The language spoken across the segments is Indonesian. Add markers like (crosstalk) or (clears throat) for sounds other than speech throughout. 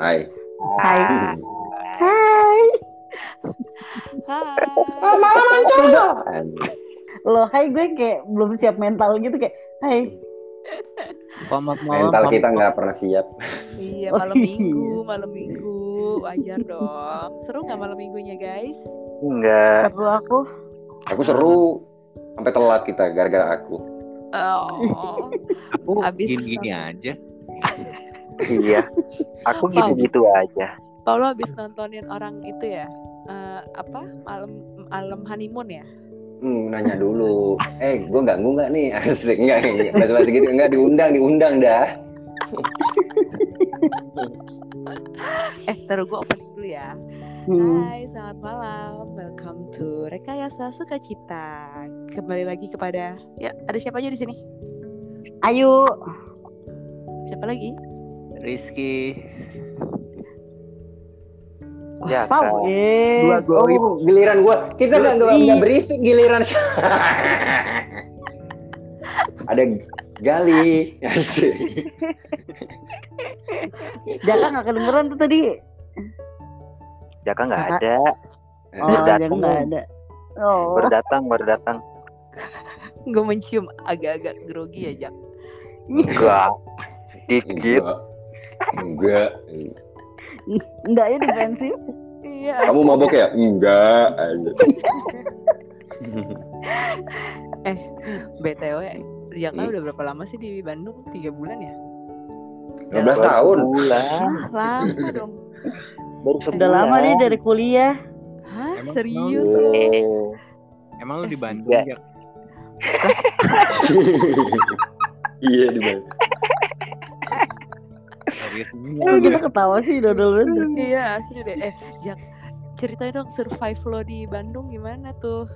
Hai. Hai. Hai. Hai. Malam coba. Lo hai gue kayak belum siap mental gitu kayak hai. Selamat malam. Mental kita nggak pernah siap. Iya, Oh, malam iya. minggu, malam minggu. Wajar dong. Seru nggak malam minggunya, guys? Enggak. Seru aku. Aku seru. Sampai telat kita gara-gara aku. Oh. Aku Abis gini-gini aja. Iya. Aku gitu-gitu aja. Paulo habis nontonin orang itu ya? eh, apa? Malam malam honeymoon ya? Hmm, nanya dulu. Eh, gue ganggu nggak nih? (laughs) Asik nggak? nggak. Bahasa-bahasa gitu nggak diundang, diundang dah. (laughs) Eh, taruh gue opening dulu ya. Hmm. Hai, selamat malam. Welcome to Rekayasa Sukacita. Kembali lagi kepada ya, ada siapa aja di sini? Ayo. Siapa lagi? Rizky. Ya. Kak. Eh. Dua goib. Oh, giliran gue. Kita nggak nggak nggak berisik giliran. (laughs) Ada Gali. Jaka nggak kedengeran tuh tadi. Jaka nggak ada. Oh, Baru Jaka datang. nggak ada. Oh. Baru datang, baru datang. Gue mencium agak-agak grogi ya, Jak. Enggak. Dikit. Enggak. Enggak ya defensif. Iya. Kamu mabok ya? Enggak. aja. BTW, Jaka Hmm. udah berapa lama sih di Bandung? Tiga bulan ya? 15 tahun. Bulan. Ah, lama dong. Baru sebulan. Udah lama nih dari kuliah. Hah? Emang Serius? kenapa? Eh, Emang lu di Bandung Ya. ya? (laughs) Iya di mana? Serius Eh, kita ketawa sih dodol (laughs) Iya, asli deh. Eh, Jak, ceritain dong survive lo di Bandung gimana tuh?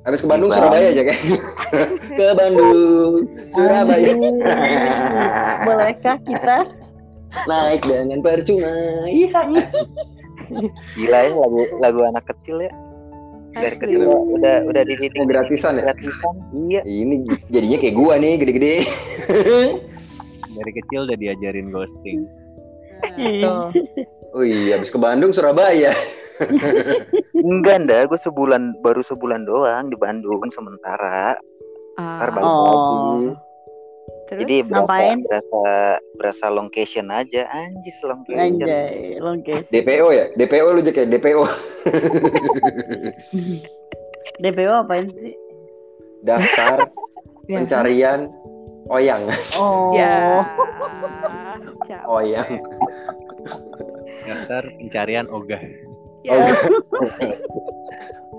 Habis ke Bandung, Surabaya aja kan? (laughs) ke Bandung, Surabaya. Bolehkah kita? Naik dengan percuma. Iya. gila ya lagu lagu anak kecil ya. Dari Asli. kecil udah udah dididik gratisan ya? gratisan. Iya. Ini jadinya kayak gua nih, gede-gede. Dari kecil udah diajarin ghosting. Nah, tuh. Oh iya, habis ke Bandung, Surabaya. Enggak ndak, gue sebulan baru sebulan doang di Bandung sementara. Ntar Ah, balik Oh. lagi. terus? Jadi berasa, Ngapain? berasa berasa location aja anjis location. Anjay, longkes. DPO ya? DPO lu aja kayak DPO. (laughs) DPO apain sih? Daftar Ya. pencarian oyang. Oh. Ya. Oyang. Daftar pencarian ogah. Ya.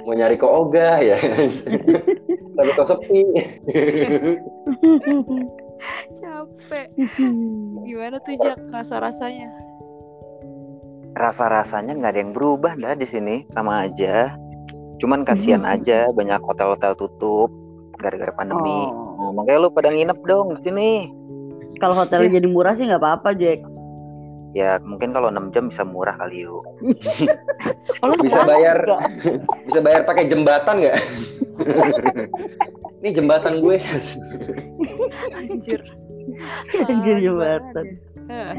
Mau nyari ke Oga ya. Tapi kok sepi. Capek. Gimana tuh Jak rasa-rasanya? Rasa-rasanya nggak ada yang berubah dah di sini sama aja. Cuman kasihan aja banyak hotel-hotel tutup gara-gara pandemi. Oh. Makanya lu pada nginep dong di sini. Kalau hotelnya jadi murah sih nggak apa-apa, Jack. Ya mungkin kalau 6 jam bisa murah kali yuk. Oh, (laughs) lu Bisa bayar juga? (laughs) bisa bayar pakai jembatan nggak? (laughs) Ini jembatan gue. Anjir. Anjir, Ah, jembatan. deh? Eh,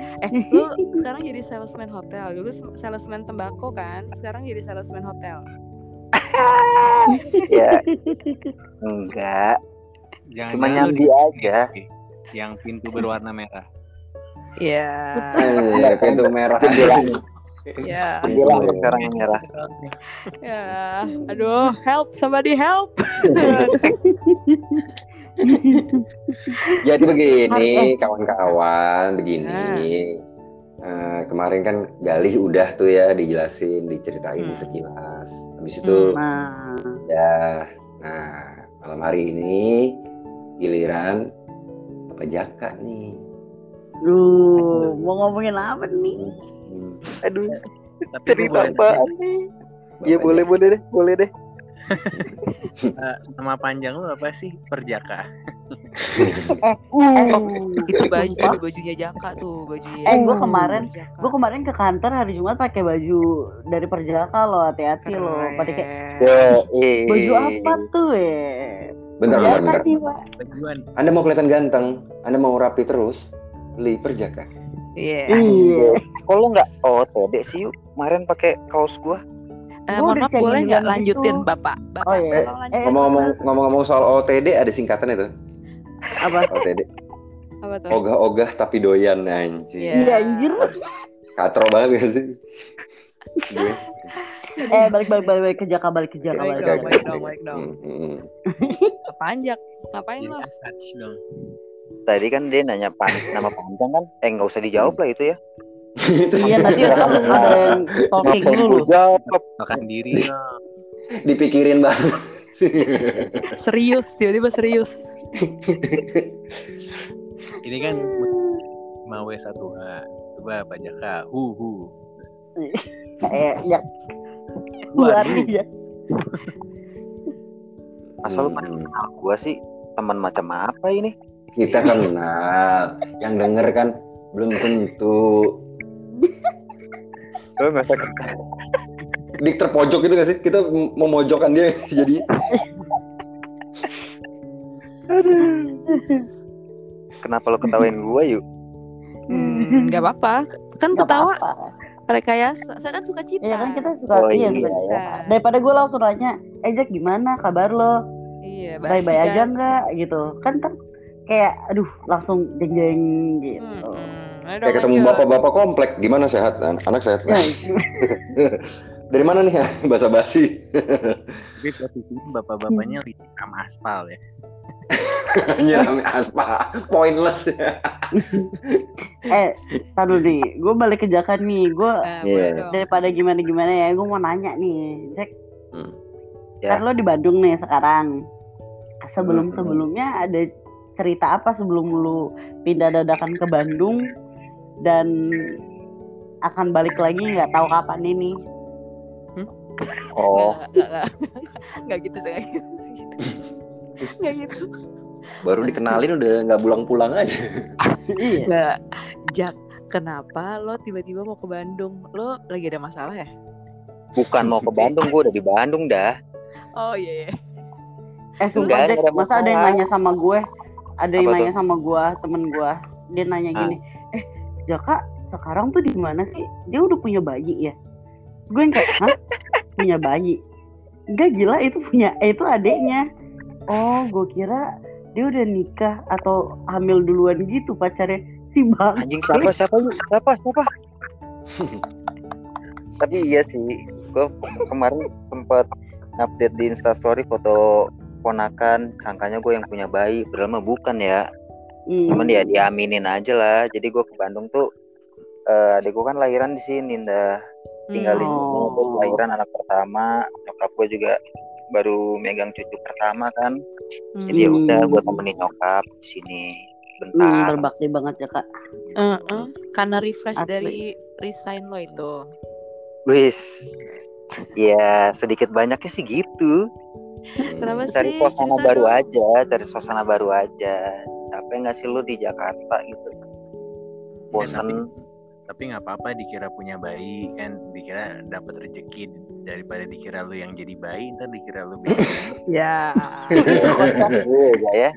lu sekarang jadi salesman hotel. Dulu salesman tembakau kan, sekarang jadi salesman hotel. ya enggak. Jangan Cuma nyambi aja. Yang pintu berwarna merah. Iya. Eh, pintu merah. Ya. Bilang sekarang yang merah. Ya. Aduh, help somebody help. Jadi begini, kawan-kawan, begini. Eh, kemarin kan Galih udah tuh ya dijelasin, diceritain Hmm. sekilas. Habis itu Nah, ya, nah malam hari ini giliran apa Jaka nih. Duh, mau ngomongin apa nih? Hmm, Aduh, Tapi cerita apaan nih? Iya boleh boleh deh, boleh deh. (laughs) Eh, nama panjang lu apa sih? Perjaka. Oh, (laughs) itu baju eh, bajunya Jaka tuh, bajunya. Eh, gua kemarin-. Gue kemarin ke kantor hari Jumat pakai baju dari Perjaka loh, hati-hati kayak Yo, baju apa tuh ya? Bentar, bentar, bentar. Bajuan. Anda mau kelihatan ganteng, Anda mau rapi terus, beli Perjaka. Iya. Iya. Kok lu nggak OTD sih yuk? Kemarin pakai kaos gua. Eh, Gua mohon maaf boleh nggak lanjutin itu. bapak? Bapak Oh, iya. tolong lanjutin. Eh, Ngomong-ngomong ngomong-ngomong soal OTD ada singkatan itu. Apa? (laughs) OTD. apa tuh? Ogah-ogah tapi doyan anjing. Iya. Iya anjir. Katro banget gak sih? (laughs) (laughs) Eh balik balik balik, balik ke Jaka balik ke Jaka Balik balik. ke balik (laughs) dong, balik dong. Panjang. Ngapain lah? Tadi kan dia nanya pan nama panjang kan? Eh nggak usah dijawab lah itu ya. (laughs) Iya nanti ada yang talking dulu. jawab? Makan diri. Dipikirin banget. Serius, tiba-tiba serius. Ini kan 5W1H. Coba Pak Jaka. Hu hu. Eh ya. Luar ya. Asal lu Hmm. kenal gua sih teman macam apa ini? Kita kenal. Yang denger kan belum tentu. Lu masa Dik terpojok gitu gak sih? Kita mem- memojokkan dia (laughs) jadi. kenapa lu ketawain gua yuk? Hmm, nggak apa-apa. Kan Nggak ketawa apa-apa. Rekayasa. Saya kan suka cita. Iya kan kita suka Oh, iya, iya, suka ya. cita. Daripada gue langsung nanya, eh Jack gimana kabar lo? Iya, Bye bye basi aja kan. nggak gitu? Kan kan kayak aduh langsung jeng jeng gitu. Hmm, hmm. Kayak ketemu bapak-bapak komplek. Gimana sehat? An- Anak sehat? Ya, (laughs) Dari mana nih (laughs) ya? Bahasa basi. Tapi posisi bapak-bapaknya liam aspal ya. (laughs) Nyiram aspal. Pointless. (laughs) eh, taruh nih, gue balik ke Jaka nih, gue boleh dong. daripada gimana gimana ya, gue mau nanya nih, Jack. Hmm. Ya. Kan lo di Bandung nih sekarang. Sebelum Hmm. sebelumnya ada cerita apa sebelum lu pindah dadakan ke Bandung dan akan balik lagi nggak tahu kapan ini? Oh, Nggak, nggak, nggak, (laughs) nggak gitu, nggak gitu, nggak gitu. Nggak gitu. Baru dikenalin udah nggak pulang-pulang aja. iya. Nggak, Jak, kenapa lo tiba-tiba mau ke Bandung? Lo lagi ada masalah ya? bukan mau ke Bandung, gua udah di Bandung dah. Oh iya, iya. Eh sumpah Enggak, ada masa ada yang nanya sama gue? Ada yang Apa nanya sama gue, temen gue. Dia nanya Ah. gini, eh Jaka sekarang tuh di mana sih? Dia udah punya bayi ya? Gue yang kayak, hah? Punya bayi? Enggak gila itu punya, eh, itu adeknya. Oh, gue kira dia udah nikah atau hamil duluan gitu pacarnya si bang. Anjing siapa siapa yuk? Siapa siapa? (laughs) Tapi iya sih, gua kemarin sempat update di Instastory foto ponakan, sangkanya gue yang punya bayi, padahal mah bukan ya. Hmm. Cuman ya diaminin aja lah. Jadi gue ke Bandung tuh, eh adik gue kan lahiran di sini, dah tinggal di Hmm. sini, Oh. terus lahiran anak pertama, nyokap gue juga baru megang cucu pertama kan. Hmm. Jadi ya udah Hmm. gue temenin nyokap di sini Hmm, bentar. berbakti banget ya kak. Eh, eh, karena refresh Asli. dari resign lo itu. Wis, ya sedikit banyaknya sih gitu. Kenapa Cari sih? suasana Cerita baru dong. aja, cari suasana baru aja. Capek nggak sih lu di Jakarta gitu? Bosen. Tapi nggak apa-apa dikira punya bayi kan dikira dapat rezeki daripada dikira lu yang jadi bayi ntar dikira lu (laughs) beda. Ya. juga ya.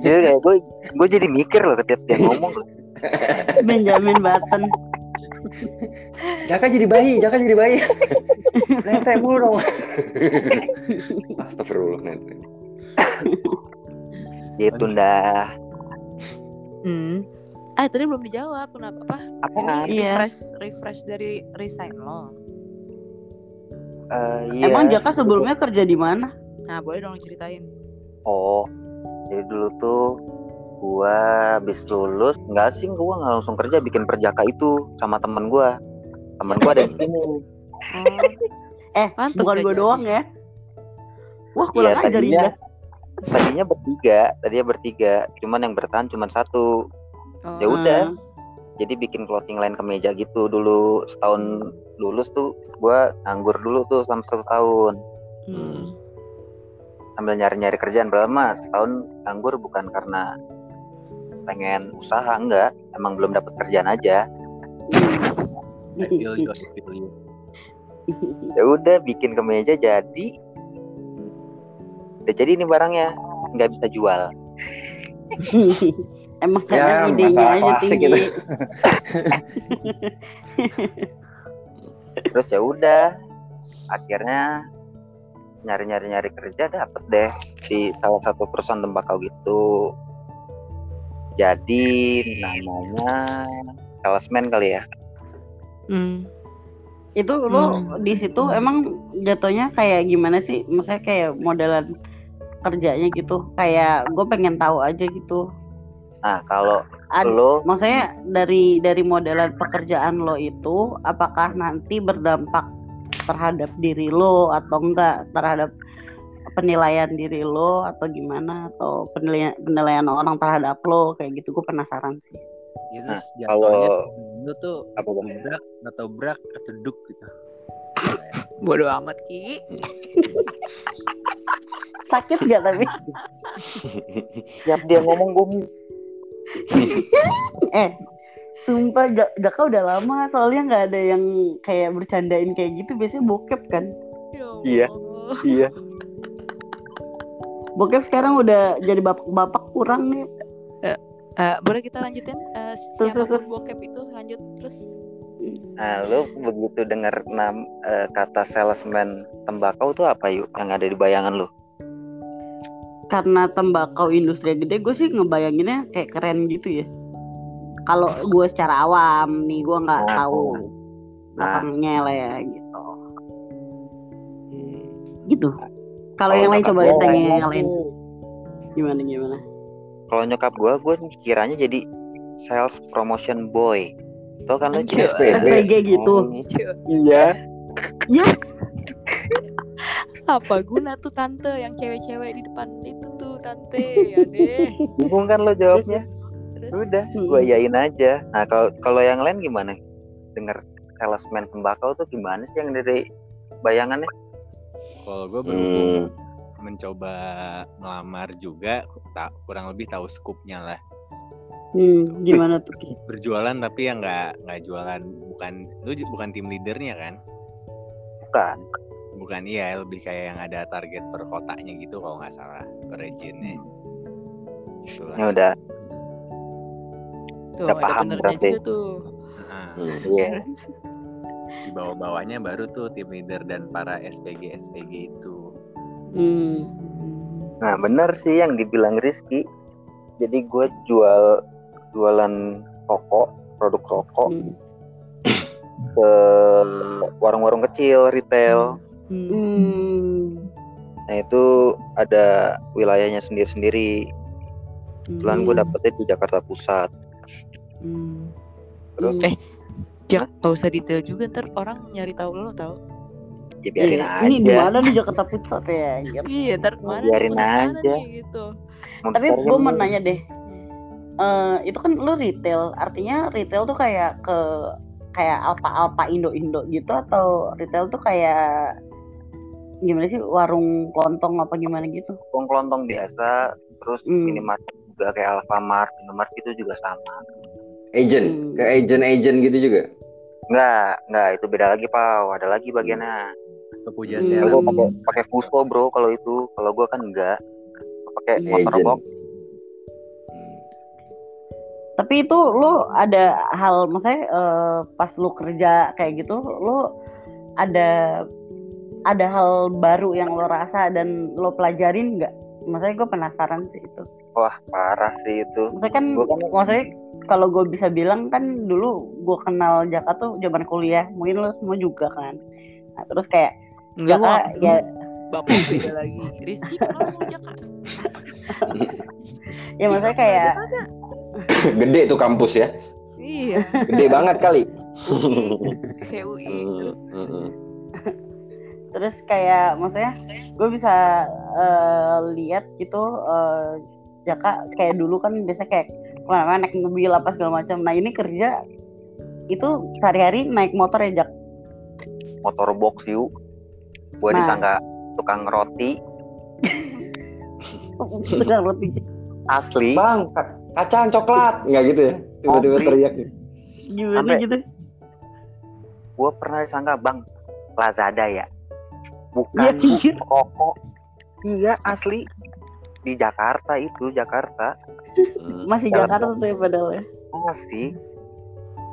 Juga ya. Gue gue jadi mikir loh ketika dia ngomong. Benjamin Button. Jaka jadi bayi, Jaka jadi bayi. Nete mulu dong. Astagfirullah nete. (laughs) Gitu dah. Hmm. Eh tadi belum dijawab kenapa apa? Apa Ini Iya. refresh refresh dari resign lo. Eh, iya, Emang Jaka sebelum- sebelumnya kerja di mana? Nah boleh dong ceritain. Oh, jadi dulu tuh gua habis lulus enggak sih gua nggak langsung kerja bikin perjaka itu sama temen gua. Temen gua ada di sini. (laughs) Oh, Eh, Pantes bukan jadi. doang ya. Wah, kurang Iya, ajar tadinya tadinya bertiga, tadinya bertiga. Cuman yang bertahan cuman satu. Oh. Ya udah. Hmm. Jadi bikin clothing line kemeja gitu dulu setahun lulus tuh gua nganggur dulu tuh selama satu tahun Hmm. sambil nyari-nyari kerjaan berapa mas setahun nganggur bukan karena pengen usaha enggak emang belum dapat kerjaan aja I feel you, I feel you. ya udah bikin kemeja jadi udah jadi ini barangnya nggak bisa jual (laughs) Emang Ya, idenya masalah aja klasik tinggi. itu. (laughs) terus ya udah akhirnya nyari nyari nyari kerja dapet deh di salah satu perusahaan tembakau gitu jadi namanya salesman kali ya Hmm. itu lo di situ emang jatuhnya kayak gimana sih? Maksudnya kayak modelan kerjanya gitu. Kayak gue pengen tahu aja gitu. Nah kalau Ad- lo maksudnya dari dari modelan pekerjaan lo itu apakah nanti berdampak terhadap diri lo atau enggak? Terhadap penilaian diri lo atau gimana? Atau penilaian penilaian orang terhadap lo? Kayak gitu gue penasaran sih. Ya, Nah, kalau- lu tuh apa bang brak atau brak atau duk gitu. Bodoh amat Ki. sakit gak tapi? (laughs) Siap dia ngomong gue (laughs) eh sumpah Ja- Jaka udah lama soalnya nggak ada yang kayak bercandain kayak gitu biasanya bokep kan? Ya Iya. Iya. Bokep sekarang udah jadi bapak bapak kurang nih. Eh, boleh kita lanjutin? Eh, Terus, siapa pun terus. bokep itu? Lanjut terus. nah lo begitu dengar nam eh, kata salesman tembakau tuh apa yuk? Yang ada di bayangan lo karena tembakau industri gede gue sih ngebayanginnya kayak keren gitu ya. Kalau gue secara awam nih gue nggak Nah, tahu nah. belakangnya lah ya gitu. Hmm. gitu. Kalau yang lain coba tanya lain yang lain. gimana gimana? Kalau nyokap gue gue kiranya jadi sales promotion boy. Tau kan lo jadi SPG gitu. Iya. Ya Apa guna tuh tante yang cewek-cewek di depan itu tuh tante ya deh. bingung kan lo jawabnya Terus udah Hmm. gue yain aja nah kalau kalau yang lain gimana dengar salesman tembakau tuh gimana sih yang dari bayangannya Kalau gue berhubung Hmm. mencoba melamar juga, tak kurang lebih tahu skupnya lah. hmm, gimana tuh Ki? Berjualan tapi yang nggak nggak jualan, bukan lu bukan tim leadernya kan? bukan Bukan iya, lebih kayak yang ada target per kotanya gitu kalau nggak salah per regionnya. Itulah. ya udah tuh Udah ada paham berarti. juga tuh. Nah, Hmm. iya (laughs) di bawah-bawahnya baru tuh tim leader dan para SPG SPG itu. hmm. nah benar sih yang dibilang Rizky jadi gue jual jualan rokok produk rokok hmm. ke warung-warung kecil retail Hmm. Hmm. nah itu ada wilayahnya sendiri-sendiri kebetulan gue Hmm. dapetnya di Jakarta Pusat Hmm. terus Hmm. Eh, Jak, gak usah detail juga ntar orang nyari tahu lo tau. ya biarin Iya, Ini di aja mana di Jakarta Pusat ya? Iya, ntar mana nih, biarin mana aja. nih, gitu. Tapi gue yang mau mana? nanya deh, eh itu kan lu retail, artinya retail tuh kayak ke kayak alpa-alpa Indo-Indo gitu atau retail tuh kayak gimana sih warung kelontong apa gimana gitu? Kong kelontong biasa terus Hmm. minimarket juga kayak Alfamart Indomaret itu juga sama Agent, Hmm. ke agent-agent gitu juga. enggak enggak itu beda lagi Pau ada lagi bagiannya Ke Puja Hmm. Gue pakai pakai fuso bro kalau itu kalau gue kan enggak pakai Hmm. motor box Hmm. Tapi itu lu ada hal, maksudnya eh, pas lu kerja kayak gitu, lu ada ada hal baru yang lo rasa dan lo pelajarin nggak? Maksudnya gue penasaran sih itu. wah parah sih itu Maksudnya kan, Gua kan maksudnya kalau gue bisa bilang kan dulu gue kenal Jaka tuh zaman kuliah, mungkin lo semua juga kan. Nah, terus kayak Enggak Jaka ya Bapak beda lagi. Rizky kenal sama Jaka. (laughs) ya maksudnya kayak (laughs) Gede tuh kampus ya. Iya. Gede banget kali. UI. (laughs) Kayak UI. Terus. Terus kayak maksudnya gue bisa eh, lihat gitu eh, Jaka kayak dulu kan biasa kayak ke mana-mana naik mobil apa segala macam. Nah ini kerja itu sehari-hari naik motor ya Jak. motor box yuk gue Nah. disangka tukang roti (laughs) Sedang roti asli Bang, ka- kacang coklat nggak gitu ya? Tiba-tiba teriak. gimana Sampai- gitu? gue pernah disangka bang Lazada ya bukan Bu, anjir. rokok. Iya asli. Di Jakarta itu Jakarta. Hmm. Masih Dalam- Jakarta tuh ya padahal ya. masih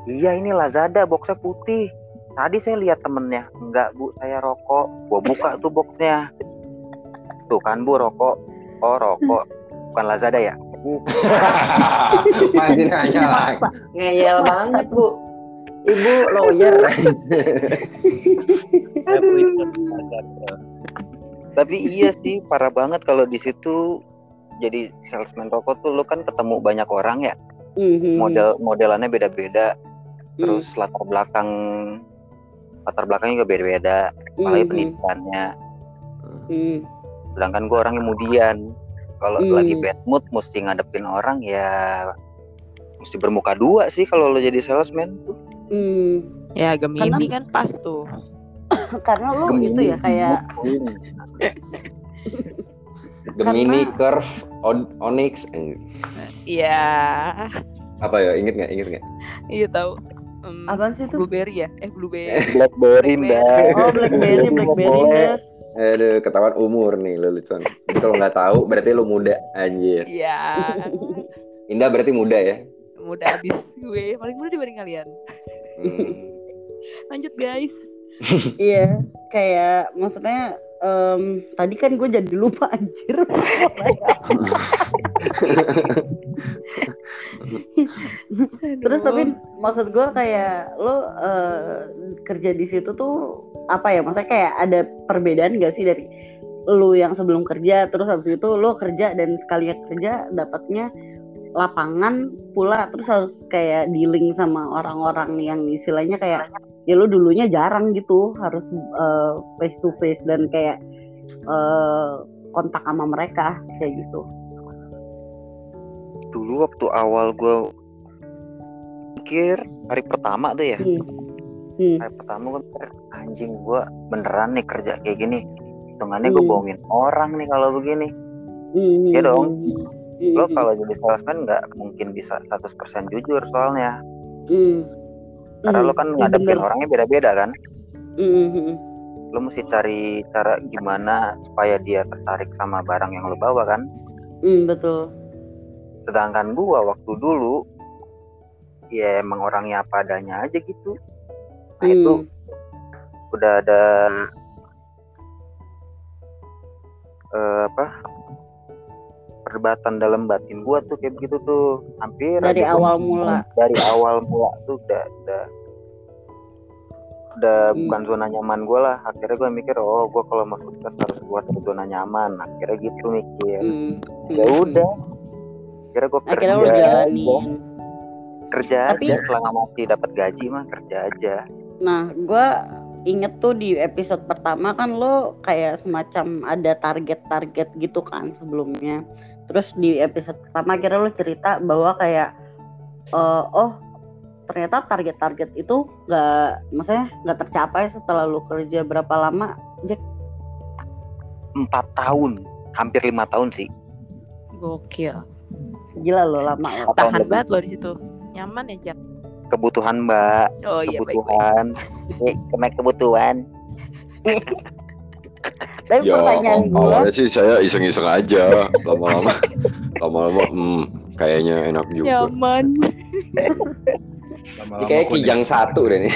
iya ini Lazada boxnya putih. Tadi saya lihat temennya. Enggak bu saya rokok. Gua buka tuh boxnya. Tuh kan bu rokok. Oh rokok. Bukan Lazada ya? Bu (laughs) Masih nanya lagi. Ngeyel banget, Bu. Ibu lawyer. (laughs) Tapi iya sih parah banget kalau di situ jadi salesman rokok tuh lu kan ketemu banyak orang ya Mhm. model modelannya beda-beda Hmm. terus latar belakang latar belakangnya juga beda-beda apalagi Mhm. pendidikannya sedangkan gue orangnya kemudian kalau Hmm. lagi bad mood mesti ngadepin orang ya mesti bermuka dua sih kalau lo jadi salesman tuh Hmm. Ya Gemini Karena- kan pas tuh. (coughs) Karena lu Gemini, itu ya kayak Gemini, Karena- Curve, On- Onyx. eh, Iya, Apa ya? Ingat nggak? Ingat nggak? iya tahu. Hmm, apaan sih itu? Blueberry ya? Eh Blueberry. blackberry Blackberry. Oh Blackberry, Blackberry. Aduh, ketahuan umur nih lu Lucon. Jadi kalau nggak tahu berarti lu muda anjir. Iya. Indah berarti muda ya. Muda abis gue, paling muda dibanding kalian. Hmm. Lanjut guys. (laughs) Iya, kayak maksudnya em, tadi kan gue jadi lupa anjir. (laughs) Terus tapi maksud gue kayak lo eh, kerja di situ tuh apa ya? Maksudnya kayak ada perbedaan gak sih dari lu yang sebelum kerja terus habis itu lo kerja dan sekali kerja dapatnya lapangan pula terus harus kayak dealing sama orang-orang yang istilahnya kayak ya lu dulunya jarang gitu harus eh, face to face dan kayak eh, kontak sama mereka kayak gitu. dulu waktu awal gue pikir hari pertama tuh ya Hmm. Hmm. hari pertama gue mikir anjing gue beneran nih kerja kayak gini hitungannya gue Hmm. bohongin orang nih kalau begini Hmm, hmm, dong. hmm, lo hmm, kalau jadi salesman nggak mungkin bisa 100% jujur soalnya hmm, karena hmm, lo kan iya ngadepin bener. orangnya beda-beda kan Hmm, hmm, hmm. lo mesti cari cara gimana supaya dia tertarik sama barang yang lo bawa kan Hmm, betul. sedangkan gua waktu dulu ya emang orangnya apa adanya aja gitu nah Hmm. itu udah ada eh, apa perdebatan dalam batin gua tuh kayak begitu tuh. Hampir Dari aja gua- awal mula. dari awal mula tuh udah udah udah Hmm. bukan zona nyaman gua lah. Akhirnya gua mikir oh gua kalau mau sukses harus keluar dari zona nyaman. Akhirnya gitu mikir. Hmm, ya hmm, udah. Akhirnya Akhirnya kerja jalanin. kerja Tapi- aja selama masih dapat gaji mah kerja aja. Nah, gue inget tuh di episode pertama kan lo kayak semacam ada target-target gitu kan sebelumnya. Terus di episode pertama akhirnya lo cerita bahwa kayak eh, oh ternyata target-target itu nggak, maksudnya nggak tercapai setelah lo kerja berapa lama? Jack? empat tahun hampir lima tahun sih Gokil. Gila lo lama lo. Empat tahun Tahan lebih. banget lo di situ. Nyaman ya Jack. kebutuhan mbak Oh iya baik baik. kebutuhan eh, kena kebutuhan (laughs) Tapi Ya, pertanyaan gue, awalnya sih saya iseng-iseng aja. Lama-lama, lama-lama, hmm, kayaknya enak juga. Nyaman. Ini kayak kijang satu deh nih.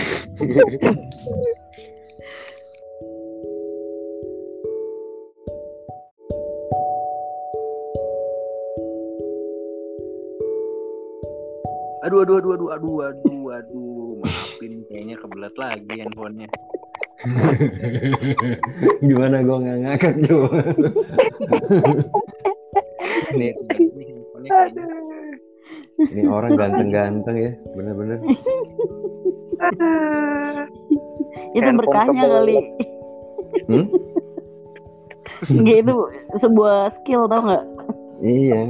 Aduh, aduh, aduh, aduh, aduh, aduh, aduh. Maafin, kayaknya kebelat lagi handphonenya. (laughs) Gimana gue nggak ngangkat coba? (laughs) Ini, ini orang ganteng-ganteng ya, bener-bener. itu berkahnya kali. Hmm? Nggak, itu sebuah skill tau nggak? Iya,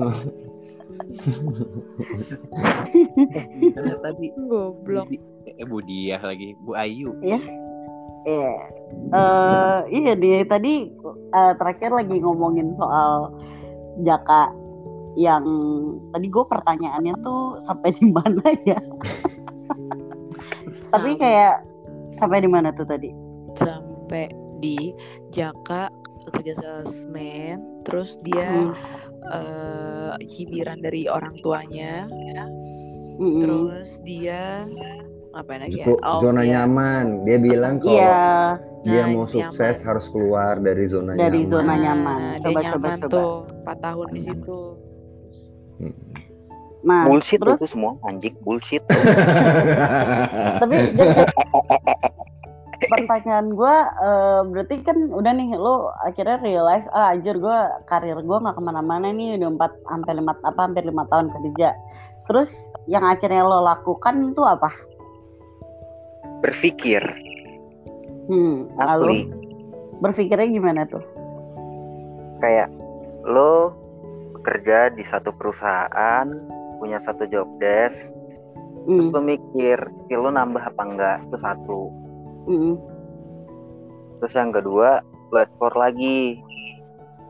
tadi Goblok. Eh Budiah lagi, Bu Ayu. Iya. Eh, iya nih tadi eh, terakhir lagi ngomongin soal Jaka yang tadi gue pertanyaannya tuh sampai di mana ya? (laughs) Tapi kayak sampai di mana tuh tadi? sampai di Jaka kerja salesman terus dia Hmm. eh, cibiran dari orang tuanya Mm-mm. terus dia ngapain lagi ya Oh, zona dia nyaman. Dia bilang kalau Iya, dia Nah, mau nyaman. sukses harus keluar dari zona Dari nyaman. zona Nah, nyaman. dia Coba, coba, nyaman coba. tuh 4 tahun di situ Hmm. nah bullshit terus itu semua anjing bullshit (laughs) tapi pertanyaan gue berarti kan udah nih lo akhirnya realize ah anjir gue karir gue nggak ke mana-mana nih udah empat sampai lima apa hampir lima tahun kerja terus yang akhirnya lo lakukan itu apa berpikir. Hmm lalu asli. berpikirnya gimana tuh? Kayak lo bekerja di satu perusahaan punya satu job desk terus hmm. lo mikir skill lo nambah apa enggak itu satu. Hmm. terus yang kedua lo explore lagi.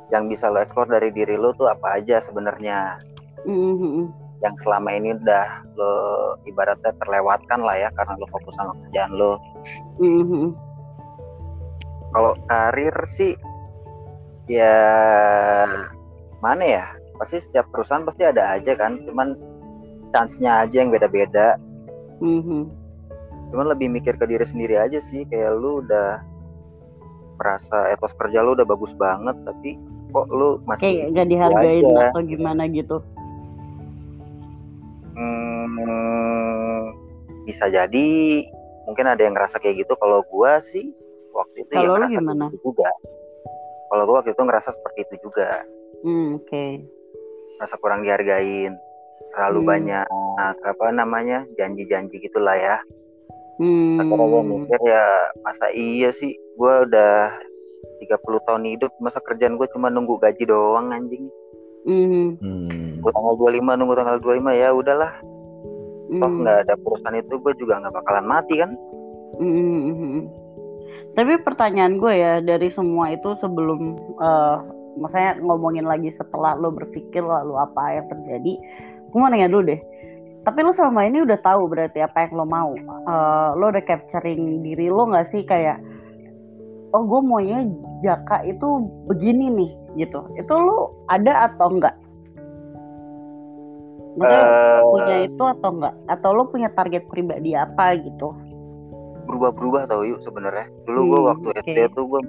Yang bisa lo explore dari diri lo tuh apa aja sebenarnya? Hmm, hmm, yang selama ini udah lo ibaratnya terlewatkan lah ya karena lo fokus sama kerjaan lo hmm, hmm. kalau karir sih ya mana ya pasti setiap perusahaan pasti ada aja kan cuman chance-nya aja yang beda-beda hmm, hmm. cuman lebih mikir ke diri sendiri aja sih kayak lu udah merasa etos kerja lu udah bagus banget tapi kok lu masih kayak gak dihargain aja. atau gimana gitu Hmm, bisa jadi mungkin ada yang ngerasa kayak gitu kalau gua sih waktu itu ya Kalau lu ngerasa gimana? gitu juga kalau gua waktu itu ngerasa seperti itu juga hmm, oke rasa kurang dihargain terlalu Hmm. banyak apa namanya janji-janji gitulah ya hmm. akhirnya gue mikir ya masa iya sih gue udah 30 tahun hidup masa kerjaan gue cuma nunggu gaji doang anjing hmm, Hmm. gue tanggal 25 nunggu tanggal 25 ya udahlah toh hmm. nggak ada perusahaan itu gue juga nggak bakalan mati kan Mm-mm. Tapi pertanyaan gue ya dari semua itu sebelum, eh maksudnya ngomongin lagi setelah lo berpikir lalu apa yang terjadi, gue mau nanya dulu deh. Tapi lo selama ini udah tahu berarti apa yang lo mau. Eh, lo udah capturing diri lo nggak sih kayak, oh gue maunya Jaka itu begini nih gitu. Itu lo ada atau enggak? Maksudnya Eh, punya itu atau enggak? Atau lo punya target pribadi apa gitu? berubah-berubah tau yuk sebenarnya dulu gue Hmm, waktu oke. SD tuh gue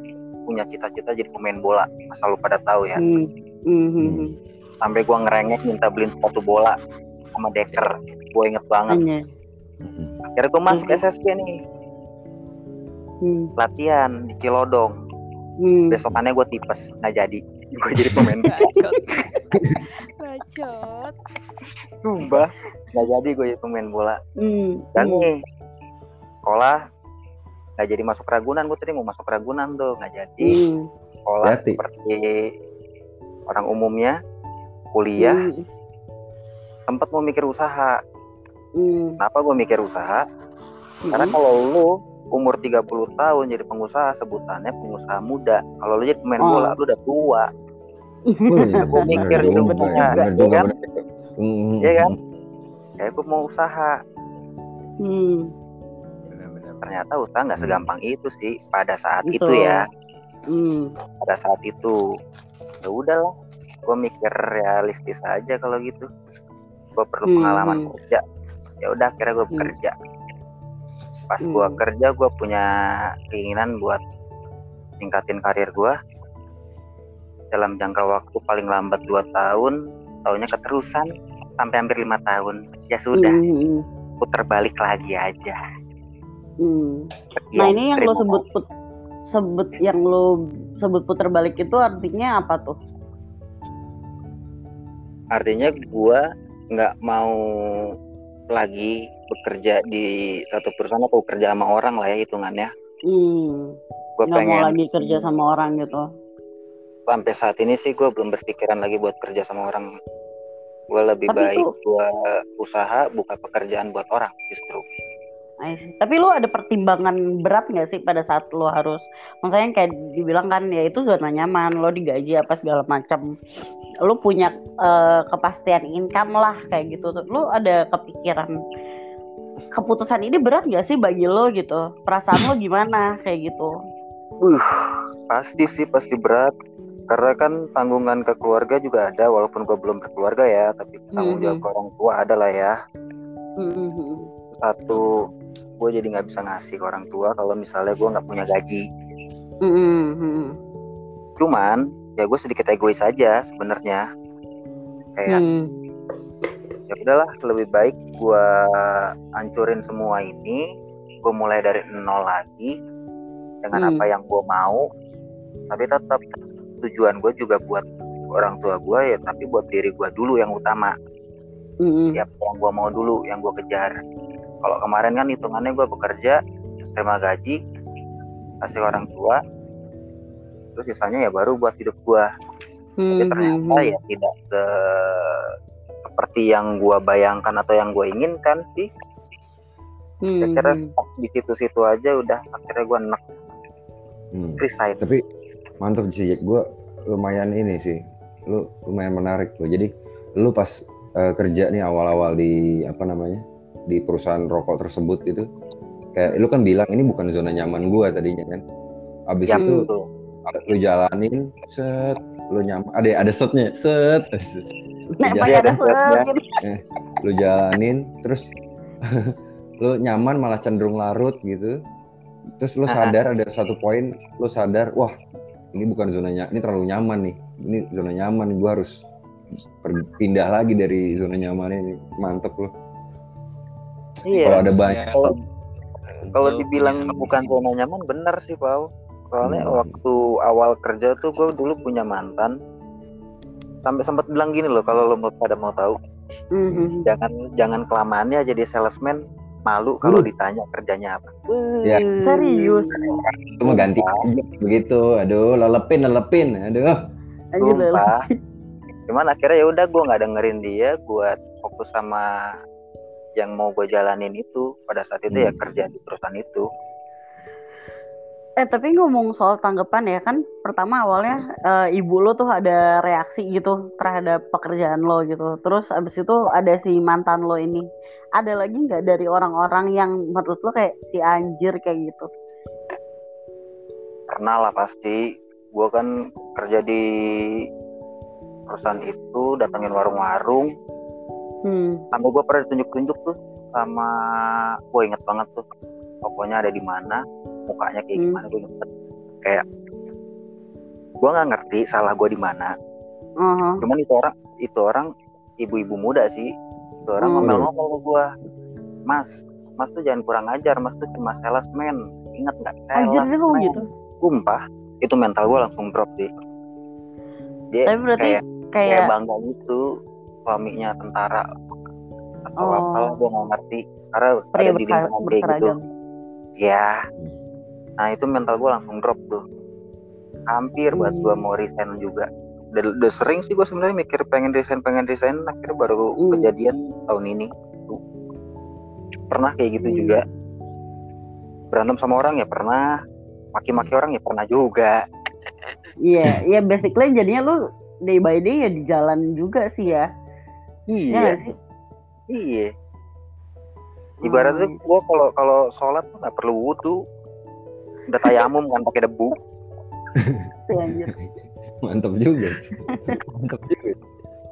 punya cita-cita jadi pemain bola asal lu pada tahu ya Hmm. Hmm, hmm, hmm. sampai gue ngerengek minta beliin sepatu bola sama deker gue inget banget Anjay. akhirnya gue masuk Hmm. SSB nih Hmm. latihan di Cilodong Hmm. besokannya gue tipes nggak jadi gue jadi pemain bola (laughs) bacot Sumpah nggak jadi gue jadi pemain bola Hmm. dan Hmm. nih sekolah nggak jadi masuk Ragunan gue tadi mau masuk Ragunan tuh nggak jadi Hmm. sekolah Hati. seperti orang umumnya kuliah Hmm. sempat mau mikir usaha Hmm. kenapa gue mikir usaha karena Hmm. kalau lu umur 30 tahun jadi pengusaha sebutannya pengusaha muda kalau lu jadi pemain Oh. bola lu udah tua Iya. Gua mikir juga, juga, ya juga, kan? Hmm. Iya kan? kayak gue mau usaha Hmm. Ternyata usaha nggak segampang itu sih pada saat Betul. itu ya Hmm. pada saat itu ya udahlah gue mikir realistis aja kalau gitu gue perlu Hmm, pengalaman hmm. kerja ya udah akhirnya gue Hmm. bekerja pas gue Hmm. kerja gue punya keinginan buat ningkatin karir gue dalam jangka waktu paling lambat 2 tahun tahunnya keterusan sampai hampir lima tahun ya sudah Hmm. puter balik lagi aja Hmm. Sekian, Nah ini yang lo sebut put, sebut yang lo sebut putar balik itu artinya apa tuh? artinya gua nggak mau lagi bekerja di satu perusahaan atau kerja sama orang lah ya hitungannya Hmm. gue Nggak mau pengen lagi kerja sama orang gitu. Sampai saat ini sih gue belum berpikiran lagi buat kerja sama orang gue lebih Tapi baik tuh- gua usaha buka pekerjaan buat orang justru. Tapi lo ada pertimbangan berat nggak sih pada saat lo harus, maksudnya kayak dibilang kan ya itu zona nyaman, lo digaji apa segala macam, lo punya eh, kepastian income lah kayak gitu. Lo ada kepikiran keputusan ini berat nggak sih bagi lo gitu? Perasaan lo gimana kayak gitu? uh pasti sih pasti berat karena kan tanggungan ke keluarga juga ada walaupun gue belum berkeluarga ya tapi tanggung jawab Mhm. ke orang tua ada lah ya Mhm. satu gue jadi nggak bisa ngasih ke orang tua kalau misalnya gue nggak punya gaji Mhm. cuman ya gue sedikit egois aja sebenarnya kayak Mhm. ya udahlah lebih baik gue hancurin semua ini gue mulai dari nol lagi dengan Hmm. apa yang gue mau tapi tetap tujuan gue juga buat orang tua gue ya tapi buat diri gue dulu yang utama Mhm. ya yang gue mau dulu yang gue kejar kalau kemarin kan hitungannya gue bekerja terima gaji kasih orang tua terus sisanya ya baru buat hidup gue tapi Mhm. ternyata ya tidak se- seperti yang gue bayangkan atau yang gue inginkan sih Mhm. kira di situ-situ aja udah akhirnya gue enak Hmm. resign Tapi mantep sih. Gue lumayan ini sih. Lu lumayan menarik loh. Jadi lu pas eh, kerja nih awal-awal di apa namanya di perusahaan rokok tersebut itu, kayak lu kan bilang ini bukan zona nyaman gua tadinya kan. Abis yang itu itu lu jalanin, set, lu nyaman. Ada ada setnya, set. (laughs) Nah, ada set. lu jalanin, terus (laughs) lu nyaman malah cenderung larut gitu. Terus lu sadar ada satu poin, lu sadar, wah ini bukan zona nyaman, ini terlalu nyaman nih. Ini zona nyaman, gua harus pindah lagi dari zona nyaman ini. Mantep loh. iya Kalau ada banyak, kalau kalau Lu dibilang punya bukan zona nyaman bener sih Pau soalnya Hmm. waktu awal kerja tuh gue dulu punya mantan sampai sempat bilang gini loh kalau lo mau pada mau tahu Mhm. jangan jangan kelamaannya jadi salesman malu kalau Uh. ditanya kerjanya apa Ya. Serius. itu mah ganti aja begitu. Aduh, lelepin, lelepin. Aduh. Sumpah. Cuman akhirnya ya udah gue nggak dengerin dia, gue fokus sama yang mau gue jalanin itu. Pada saat itu ya Hmm. kerja di perusahaan itu. Eh tapi ngomong soal tanggapan ya kan pertama awalnya eh, ibu lo tuh ada reaksi gitu terhadap pekerjaan lo gitu. Terus abis itu ada si mantan lo ini. Ada lagi nggak dari orang-orang yang menurut lo kayak si anjir kayak gitu? Pernah lah pasti. Gue kan kerja di perusahaan itu, datengin warung-warung. Hmm. Sampai gue pernah ditunjuk-tunjuk tuh sama, gue inget banget tuh. Pokoknya ada di mana, mukanya kayak Hmm. gimana gue inget. Kayak gue nggak ngerti salah gue di mana. Aha. cuman itu orang itu orang ibu-ibu muda sih itu orang Hmm. ngomel-ngomel ke gua mas mas tuh jangan kurang ajar mas tuh cuma salesman ingat nggak salesman gitu. sumpah itu mental gua langsung drop sih dia Tapi berarti kayak kayak kayak bangga gitu suaminya tentara atau Oh. apalah gua nggak ngerti karena pria ada di lingkungan kayak gitu ya nah itu mental gua langsung drop tuh hampir buat Hmm. mau resign juga udah, udah sering sih gua sebenarnya mikir pengen resign pengen resign akhirnya baru Hmm. kejadian tahun ini pernah kayak gitu Hmm. juga berantem sama orang ya pernah maki-maki orang ya pernah juga Iya, iya basically jadinya lu day by day ya di jalan juga sih ya. Iya iya iya ibaratnya Hmm. gua kalau kalau sholat nggak perlu wudhu udah tayamum kan pakai debu anjir. Mantep juga. Mantep juga.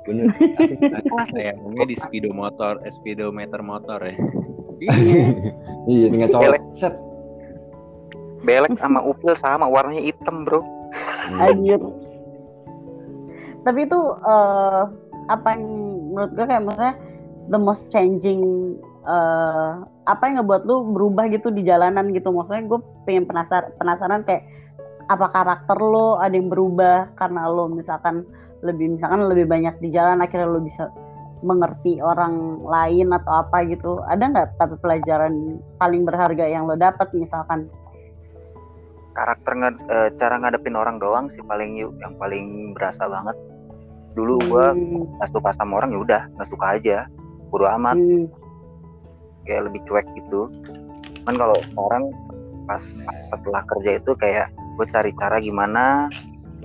Bener. Asik. Sayangnya di speedomotor, eh, speedometer motor ya. iya, tinggal colek. Belek. Set. belek sama upil sama warnanya hitam bro Anjir. Tapi itu eh, apa yang menurut gue kayak maksudnya the most changing eh, apa yang ngebuat lu berubah gitu di jalanan gitu? Maksudnya gue pengen penasaran penasaran kayak apa karakter lo ada yang berubah karena lo misalkan lebih misalkan lebih banyak di jalan akhirnya lo bisa mengerti orang lain atau apa gitu? Ada nggak tapi pelajaran paling berharga yang lo dapat misalkan? Karakter ngad- eh, cara ngadepin orang doang sih paling yang paling berasa banget. Dulu gua Hmm, nggak suka sama orang ya udah nggak suka aja. Bodo amat. Hmm, kayak lebih cuek gitu kan kalau orang pas setelah kerja itu kayak gue cari cara gimana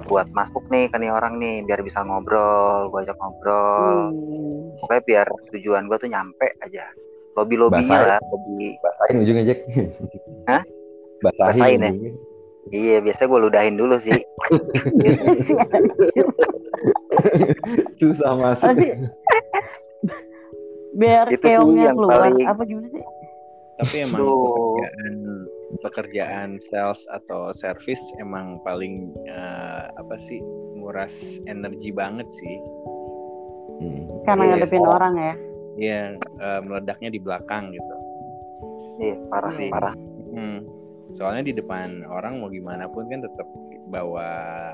buat masuk nih ke nih orang nih biar bisa ngobrol gue ajak ngobrol hmm. pokoknya biar tujuan gue tuh nyampe aja lobby lobbynya lah lobby Basahin ujungnya, Jack. Hah? Basahin. Basahin ya? ujungnya. Iya, biasanya gue ludahin dulu sih. (laughs) Susah masuk. Apa sih? Biar Itu sih keongnya yang keluar. paling- Apa gimana sih? Tapi emang Duh. pekerjaan pekerjaan sales atau service emang paling eh, apa sih nguras energi banget sih. Hmm. Karena Iya, ngadepin oh. orang ya. Yang eh, meledaknya di belakang gitu. Iya, parah, Iya. parah. Hmm. Soalnya di depan orang mau gimana pun kan tetap bawa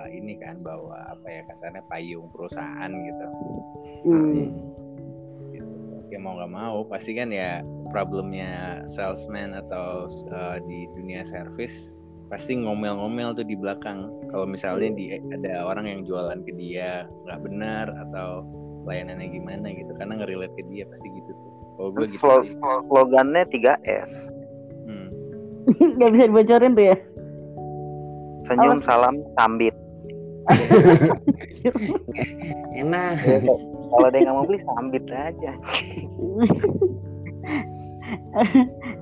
ini kan bawa apa ya kasarnya payung perusahaan gitu. Hmm. gitu. Ya mau nggak mau pasti kan ya problemnya salesman atau uh, di dunia service pasti ngomel-ngomel tuh di belakang. Kalau misalnya di, ada orang yang jualan ke dia nggak benar atau pelayanannya gimana gitu karena nge-relate ke dia pasti gitu tuh. Kalau gue gitu Slo- sih. slogannya 3S. Hmm. (laughs) Gak bisa dibocorin tuh ya. Senyum, sih? salam, sambit. (laughs) Enak. Ya, kalau dia nggak mau beli, sambit aja. (laughs)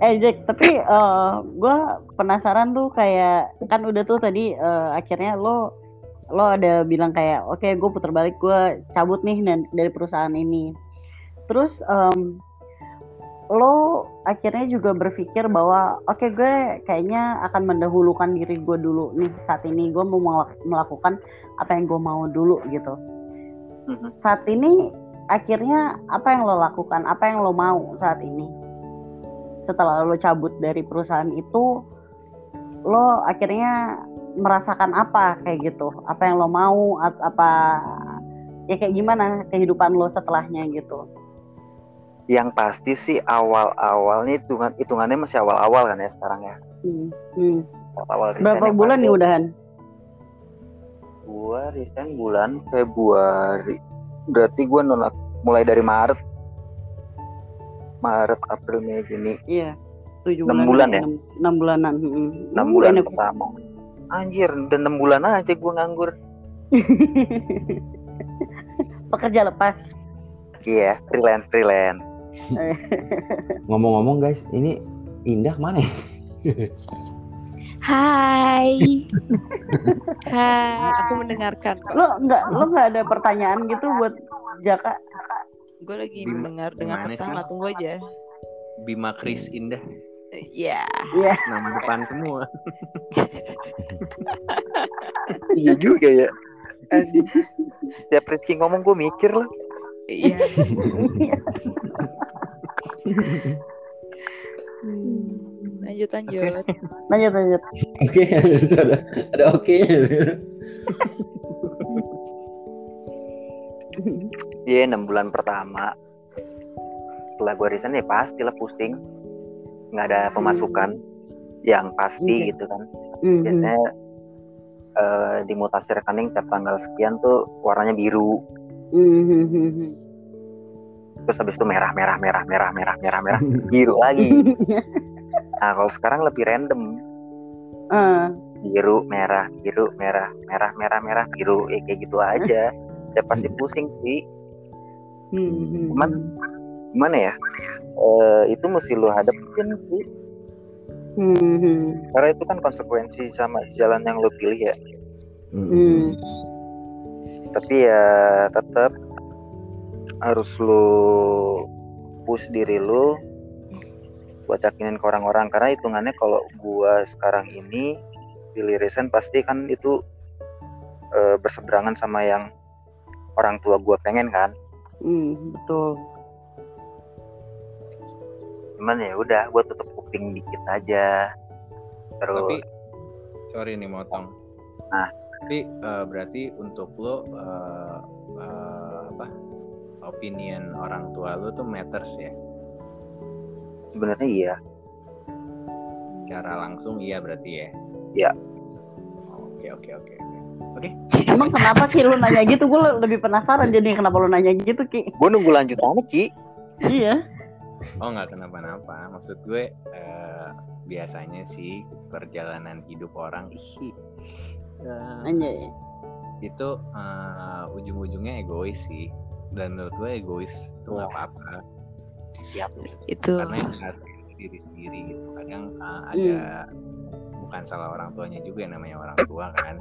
eh Jack, tapi gue penasaran tuh kayak kan udah tuh tadi eh, akhirnya lo lo ada bilang kayak oke gue putar balik gue cabut nih dari perusahaan ini. Terus em, lo akhirnya juga berpikir bahwa oke gue kayaknya akan mendahulukan diri gue dulu nih saat ini gue mau melak- melakukan apa yang gue mau dulu gitu. Mhm. Saat ini akhirnya apa yang lo lakukan, apa yang lo mau saat ini? Setelah lo cabut dari perusahaan itu, lo akhirnya merasakan apa kayak gitu? Apa yang lo mau? Apa ya kayak gimana kehidupan lo setelahnya gitu? Yang pasti sih awal-awalnya hitungan hitungannya masih awal-awal kan ya sekarang ya. Hmm, hmm. Awal Berapa bulan nih udahan? Gua resign bulan Februari. Berarti gua nolak mulai dari Maret. Maret, April, Mei, Juni. Iya, tujuh Enam bulan. bulan ya? Enam, enam bulanan. hmm. 6 Uh, bulan enak. pertama. Anjir, udah 6 bulan aja gua nganggur. (laughs) Pekerja lepas. Iya, freelance, freelance. (laughs) Ngomong-ngomong guys, ini Indah mana ya? (laughs) Hai. (laughs) Hai, aku mendengarkan kok. Lo nggak lo nggak ada pertanyaan gitu buat Jaka? Gue lagi Bim- mendengar dengan seksama, tunggu aja. Bima Kris Indah Iya. Iya. nama depan semua. iya juga ya. Anjing. Tiap Rizky ngomong gue mikir lah. Iya. (laughs) Hmm, lanjut lanjut. Lanjut lanjut. Oke, ada ada oke Iya, 6 bulan pertama. Setelah gue resign ya pastilah pusing. Nggak ada pemasukan yang pasti Iya. gitu kan. Mhm. Biasanya eh, di mutasi rekening tiap tanggal sekian tuh warnanya biru. Mhm. Terus habis itu merah, merah, merah, merah, merah, merah, merah, biru lagi. (laughs) Nah, kalau sekarang lebih random. Eh, Biru, merah, biru, merah, merah, merah, merah, biru. Ya kayak gitu aja. Ya pasti pusing sih. mhm. Cuman gimana ya? Eh, itu mesti lu hadapin sih. Mhm. Karena itu kan konsekuensi sama jalan yang lu pilih ya. Hmm. Tapi ya tetap harus lu push diri lu buat yakinin ke orang-orang karena hitungannya kalau gua sekarang ini pilih resign pasti kan itu eh, berseberangan sama yang orang tua gua pengen kan. Hmm, betul. Cuman ya udah gua tutup kuping dikit aja. Terus Tapi sorry nih motong. Nah. tapi eh, berarti untuk lo eh, eh, apa opinion orang tua lo tuh matters ya. Sebenarnya iya. Secara langsung iya berarti ya. Iya. Oke oke oke. oke. Emang kenapa Ki lu nanya gitu? Gue lebih penasaran jadi kenapa lu nanya gitu Ki? Gua nunggu lanjutannya Ki. iya. Oh nggak kenapa-napa. Maksud gue eh, biasanya sih perjalanan hidup orang ih, eh, Anjay. itu eh, ujung-ujungnya egois sih. Dan menurut gue egois itu nggak apa-apa. Iya. Itu. Karena yang diri sendiri gitu. Kadang uh, ada bukan salah orang tuanya juga yang namanya orang tua kan.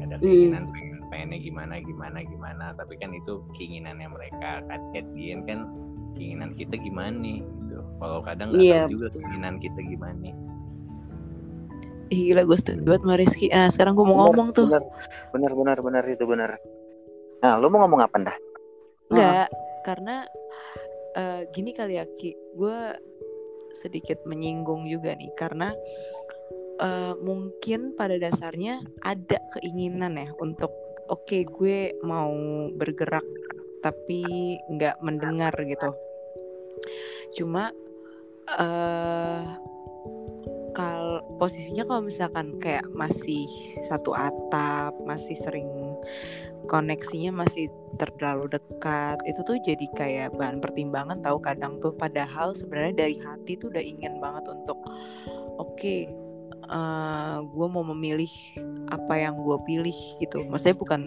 Ada Hmm. keinginan pengen, pengennya gimana gimana gimana. Tapi kan itu keinginannya mereka. Kan at the end kan keinginan kita gimana nih gitu. Kalau kadang nggak Iya. tahu juga keinginan kita gimana nih. Ih, gila gue setuju banget sama Rizky. Ah, sekarang gue mau Bener, ngomong tuh. bener bener bener bener itu bener nah lu mau ngomong apa dah Enggak, karena eh, gini kali ya Ki, gue sedikit menyinggung juga nih karena eh, mungkin pada dasarnya ada keinginan ya untuk oke gue mau bergerak tapi nggak mendengar gitu. Cuma eh kal posisinya kalau misalkan kayak masih satu atap, masih sering koneksinya masih terlalu dekat itu tuh jadi kayak bahan pertimbangan tahu kadang tuh. Padahal sebenarnya dari hati tuh udah ingin banget untuk oke gue mau memilih apa yang gue pilih gitu. Maksudnya bukan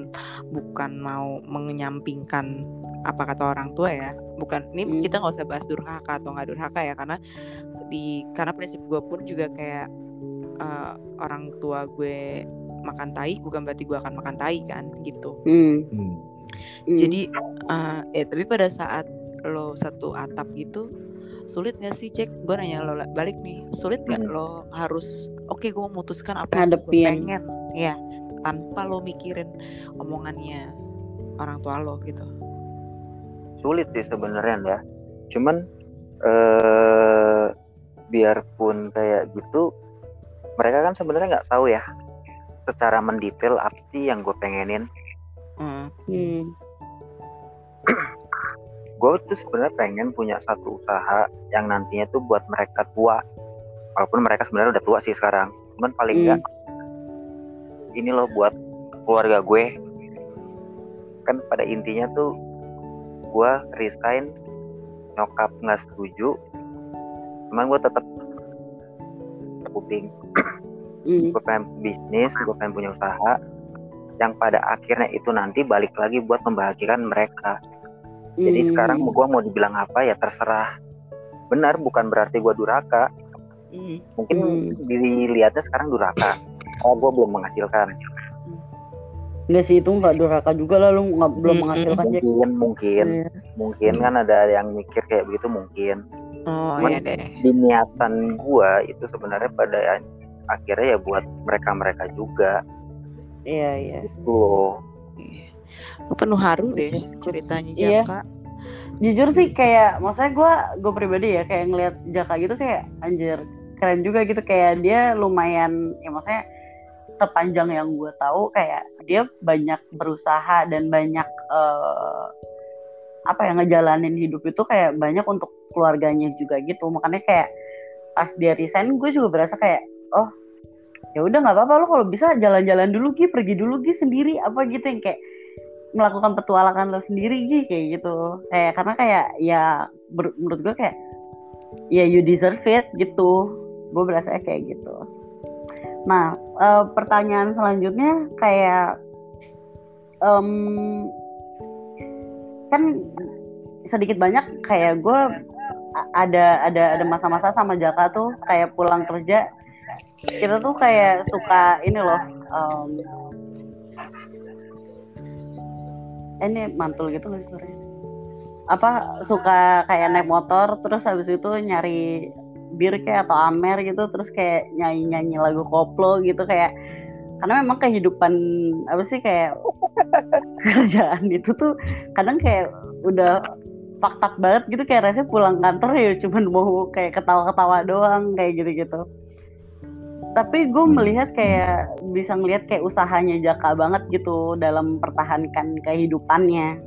bukan mau menyampingkan apa kata orang tua ya. Bukan ini Hmm. kita nggak usah bahas durhaka atau nggak durhaka ya karena di karena prinsip gue pun juga kayak eh, orang tua gue makan tai bukan berarti gue akan makan tai kan gitu. Hmm. Hmm. Jadi eh ya tapi pada saat lo satu atap gitu sulit gak sih cek gue nanya lo balik nih sulit gak Hmm. lo harus oke gue memutuskan apa yang gue pengen. Ya tanpa lo mikirin omongannya orang tua lo gitu. Sulit sih sebenarnya ya cuman eh biarpun kayak gitu mereka kan sebenarnya nggak tahu ya secara mendetail apa sih yang gue pengenin Hmm. Hmm. (clears throat) gue tuh sebenarnya pengen punya satu usaha yang nantinya tuh buat mereka tua walaupun mereka sebenarnya udah tua sih sekarang cuman paling Hmm. enggak ini loh buat keluarga gue kan pada intinya tuh gue resign nyokap nggak setuju cuman gue tetap kuping Hmm. gue pengen bisnis gue pengen punya usaha yang pada akhirnya itu nanti balik lagi buat membahagiakan mereka jadi Hmm. sekarang gue mau dibilang apa ya terserah benar bukan berarti gue durhaka Hmm. mungkin Hmm. dilihatnya sekarang durhaka oh gue belum menghasilkan Enggak sih itu nggak durhaka juga lah lu nggak belum Hmm. menghasilkan mungkin mungkin Iya. mungkin kan ada yang mikir kayak begitu mungkin oh Cuman- iya deh di niatan gue itu sebenarnya pada akhirnya ya buat mereka mereka juga Iya iya. gitu loh Iya. Lu penuh haru deh ceritanya Iya. Jaka Jujur sih kayak maksudnya gue gue pribadi ya kayak ngelihat Jaka gitu kayak anjir keren juga gitu kayak dia lumayan ya maksudnya sepanjang yang gue tahu kayak dia banyak berusaha dan banyak eh, apa ya ngejalanin hidup itu kayak banyak untuk keluarganya juga gitu makanya kayak pas dia resign gue juga berasa kayak oh ya udah nggak apa-apa lo kalau bisa jalan-jalan dulu Gi pergi dulu Gi sendiri apa gitu yang kayak melakukan petualangan lo sendiri Gi kayak gitu. Kayak karena kayak ya menurut gue kayak ya you deserve it gitu. Gue berasa kayak gitu. Nah eh, pertanyaan selanjutnya kayak em, kan sedikit banyak kayak gue ada ada ada masa-masa sama Jaka tuh kayak pulang kerja kita tuh kayak suka ini loh eh, ini mantul gitu sih suaranya? apa suka kayak naik motor terus habis itu nyari bir kayak atau amer gitu terus kayak nyanyi nyanyi lagu koplo gitu kayak karena memang kehidupan apa sih kayak (laughs) kerjaan itu tuh kadang kayak udah fakta banget gitu kayak rasanya pulang kantor ya cuman mau kayak ketawa-ketawa doang kayak gitu-gitu tapi gue melihat kayak bisa ngelihat kayak usahanya Jaka banget gitu dalam pertahankan kehidupannya.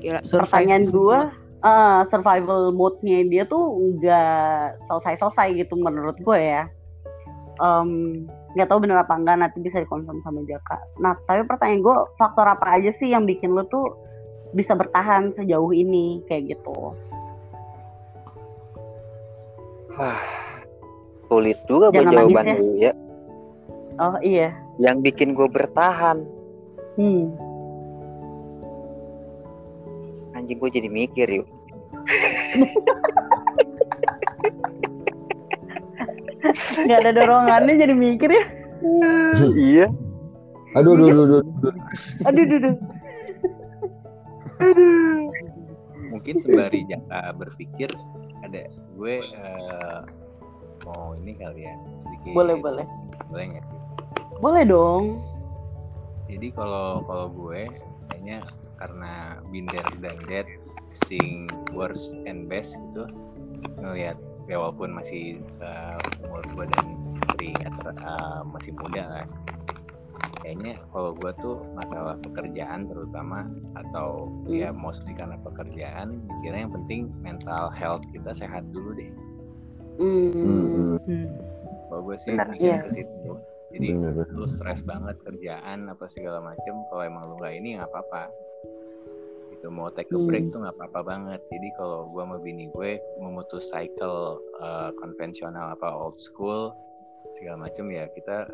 Gila, pertanyaan gue eh, survival mode-nya dia tuh nggak selesai-selesai gitu menurut gue ya. Em, nggak tahu bener apa enggak nanti bisa dikonfirm sama Jaka. Nah tapi pertanyaan gue faktor apa aja sih yang bikin lo tuh bisa bertahan sejauh ini? Kayak gitu sulit juga buat Jangan nangis jawabannya ya. oh iya Yang bikin gue bertahan, hmm. anjing gue jadi mikir yuk. (laughs) nggak ada dorongannya jadi mikir ya (laughs) iya Aduh, aduh, aduh, aduh, aduh. Aduh, aduh, aduh. mungkin sembari jaka berpikir ada gue eh, mau ini kali ya sedikit Boleh, boleh. boleh nggak sih Boleh dong. jadi kalau kalau gue kayaknya karena binder dan dead sing worst and best gitu ngelihat ya walaupun masih eh, umur gue dan nggak ter- eh, masih muda kan kayaknya kalau gue tuh masalah pekerjaan terutama atau ya mostly karena pekerjaan mikirnya yang penting mental health kita sehat dulu deh Hmm. Hmm. kalau gue sih Benar. Iya. ke situ jadi Bener, bener. lu stres banget kerjaan apa segala macem kalau emang lu nggak ini nggak apa-apa itu mau take a break Hmm. tuh nggak apa-apa banget jadi kalau gua sama bini gue memutus cycle uh, konvensional apa old school segala macem ya kita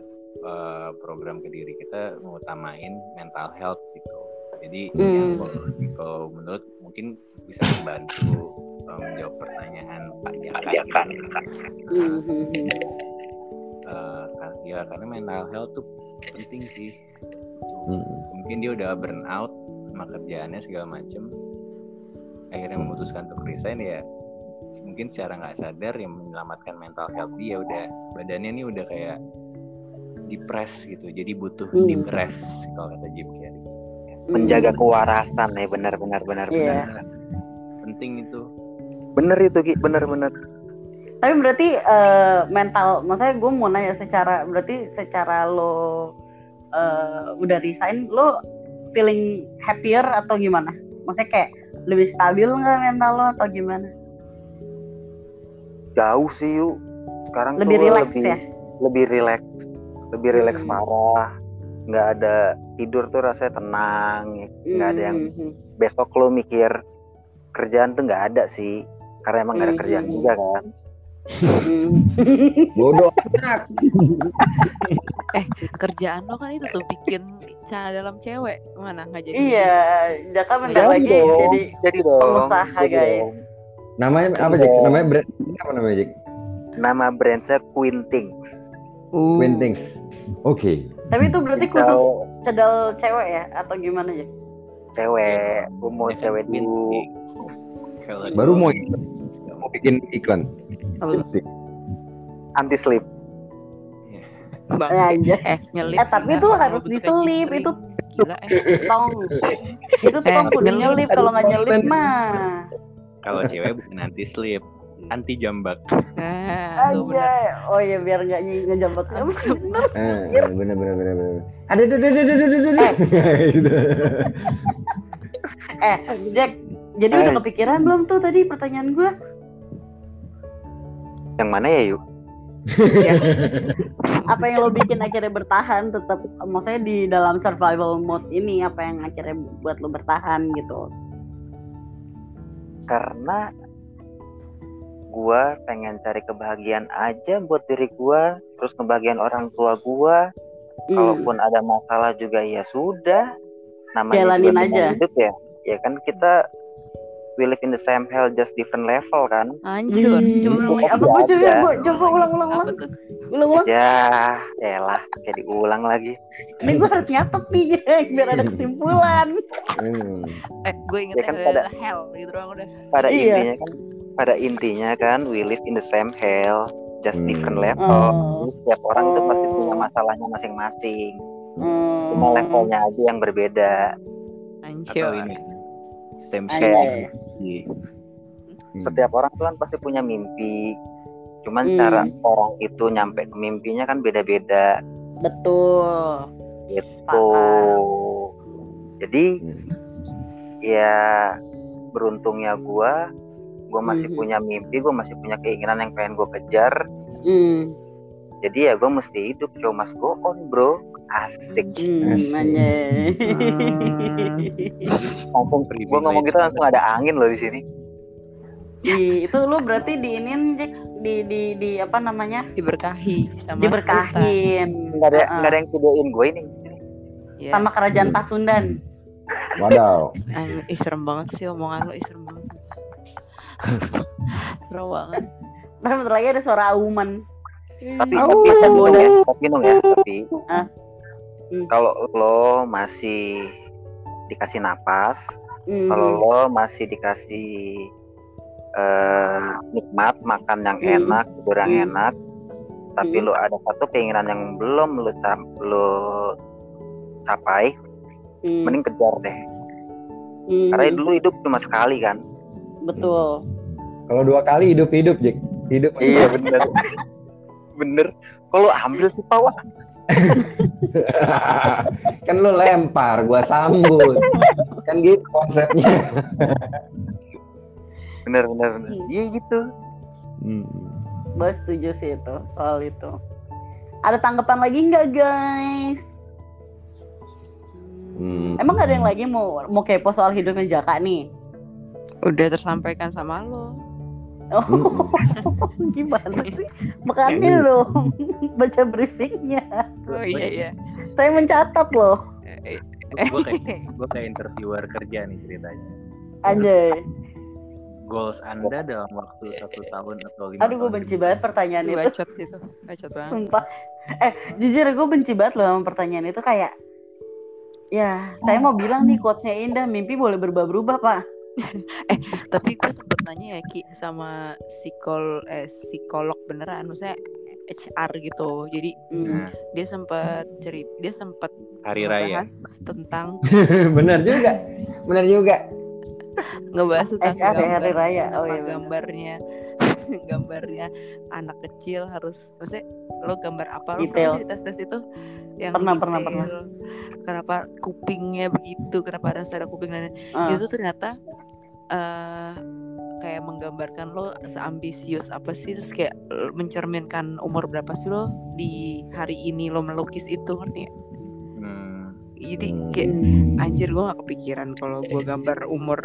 uh, program ke diri kita mengutamain mental health gitu jadi Hmm. kalau, kalau menurut mungkin bisa membantu menjawab pertanyaan Pak Jaka Hmm, hmm, hmm. Eh, kan- ya karena mental health tuh penting sih Hmm. mungkin dia udah burn out sama kerjaannya segala macem akhirnya memutuskan untuk resign ya mungkin secara nggak sadar yang menyelamatkan mental health dia udah badannya nih udah kayak depres gitu jadi butuh Hmm. depres kalau kata Jim Carrey Yes. menjaga kewarasan ya benar benar benar Iya. benar penting itu bener itu Ki bener bener Tapi berarti eh, mental, maksudnya gue mau nanya secara, berarti secara lo eh, udah resign, lo feeling happier atau gimana? Maksudnya kayak lebih stabil nggak mental lo atau gimana? jauh sih yuk sekarang Lebih tuh relax lebih ya? lebih relax lebih relax Hmm. parah nggak ada tidur tuh rasanya tenang nggak ada yang Hmm, hmm, besok lo mikir kerjaan tuh nggak ada sih karena emang nggak ada Hmm, kerjaan hmm, juga kan. (laughs) Bodoh. (laughs) Kerjaan lo kan itu tuh bikin cara dalam cewek mana nggak jadi Iya, Jaka bentar Jadi lagi dong. jadi jadi dong pengusaha, jadi guys. dong. Namanya apa, Jack? Namanya brand apa namanya, Jack? nama brandnya Queen Things Uh, Queen Things. Oke. Tapi itu berarti khusus cadel cewek ya atau gimana ya? cewek gue mau cewek dulu Kalau Baru mau cowok- mau bikin iklan. anti sleep Bang. Ya, aja. Eh, nyelip. Eh, tapi itu harus diselip, G-string. itu Gila, eh. Tong. Itu tuh Eh, kudu nyelip. nyelip kalau nggak nyelip mah. kalau cewek bukan anti sleep anti jambak bener. Aja. Oh iya biar nggak ngejambak. Langsung. Eh, bener bener bener bener. Ada ada ada ada ada ada. ada. (laughs) Gitu. Eh, Jack. Jadi Eh. udah kepikiran belum tuh tadi pertanyaan gue? yang mana ya yuk Apa yang lo bikin akhirnya bertahan tetap maksudnya di dalam survival mode ini apa yang akhirnya buat lo bertahan gitu? karena gua pengen cari kebahagiaan aja buat diri gua terus kebahagiaan orang tua gua Hmm. kalaupun ada masalah juga ya sudah namanya Jalanin aja. hidup ya ya kan kita we live in the same hell just different level kan Anjir. Ih, Coba ulang apa gue coba gua- coba ulang ulang ulang ulang ulang. ya elah kayak diulang lagi Ini gue harus nyatet nih (laughs) biar ada kesimpulan. Hmm. Eh, gue inget Ya kan ya, pada- hell gitu doang udah. pada Iya. intinya kan pada intinya kan we live in the same hell just Hmm. different level Oh. Jadi setiap orang tuh pasti Oh. punya masalahnya masing-masing Hmm. cuma levelnya aja yang berbeda Anjir. atau ini same shit setiap orang tuh kan pasti punya mimpi cuman Hmm. cara orang itu nyampe ke mimpinya kan beda-beda Betul. tuh jadi Hmm. ya beruntungnya gua gua masih Mhm. punya mimpi gua masih punya keinginan yang pengen gua kejar Hmm. jadi ya gua mesti hidup show must go on bro asik Hmm, Asik. anjay. langsung gua ngomong gitu langsung ada angin loh di sini Di, itu lu berarti diinin Jack di di di apa namanya? Diberkahi sama Diberkahin. nggak ada Heeh. nggak ada yang videoin gue ini Ya. sama kerajaan Pasundan. Wadaw. Ih, serem banget sih omongan lo, ih, serem banget. (laughs) serem banget. Ntar bentar lagi ada suara auman. tapi tapi tapi Nung ya tapi Nung ya tapi Ah. Hmm. kalau lo masih dikasih napas Hmm. kalau lo masih dikasih eh, nikmat makan yang Hmm. enak tidur yang Hmm. enak tapi Hmm. lo ada satu keinginan yang belum lo cap- lo capai Hmm. mending kejar deh Hmm. karena dulu hidup cuma sekali kan betul. Kalau dua kali hidup hidup Jack. Hidup. iya bener (laughs) bener kalau ambil sih pak wah (laughs) kan lu lempar, gua sambut. kan gitu konsepnya. bener bener bener Hmm. iya gitu Hmm. Gue setuju sih itu soal itu. Ada tanggapan lagi nggak guys? Hmm. Emang ada yang lagi mau mau kepo soal hidupnya Jaka nih? Udah tersampaikan sama lo. Oh, Mm-mm. (laughs) gimana sih? Makanya dong (laughs) baca briefingnya. Oh iya iya. Saya mencatat loh. gue kayak (laughs) gue kayak interviewer kerja nih ceritanya Anjay. goals anda dalam waktu satu tahun atau lima Aduh gue benci banget pertanyaan itu. bacot sih tuh. Bacot banget. Sumpah. Eh, jujur gue benci banget loh sama pertanyaan itu kayak Ya, saya mau bilang nih quotes-nya Indah, mimpi boleh berubah-berubah, Pak. (laughs) Tapi gue sempet nanya ya Ki sama psikol eh psikolog beneran, maksudnya HR gitu. Jadi Hmm. dia sempat cerit, dia sempat hari raya tentang (laughs) Bener juga. Bener juga. ngebahas tentang HR ya, hari raya. Oh, iya gambarnya (laughs) gambarnya anak kecil harus maksudnya lo gambar apa lo Detail. pernah sih tes tes itu yang Pernah, pernah, pernah. kenapa kupingnya begitu kenapa harus ada kuping dan Ah. itu ternyata eh kayak menggambarkan lo seambisius apa sih terus kayak mencerminkan umur berapa sih lo di hari ini lo melukis itu ngerti nggak? Hmm. jadi Hmm. kayak anjir gue gak kepikiran kalau gue gambar umur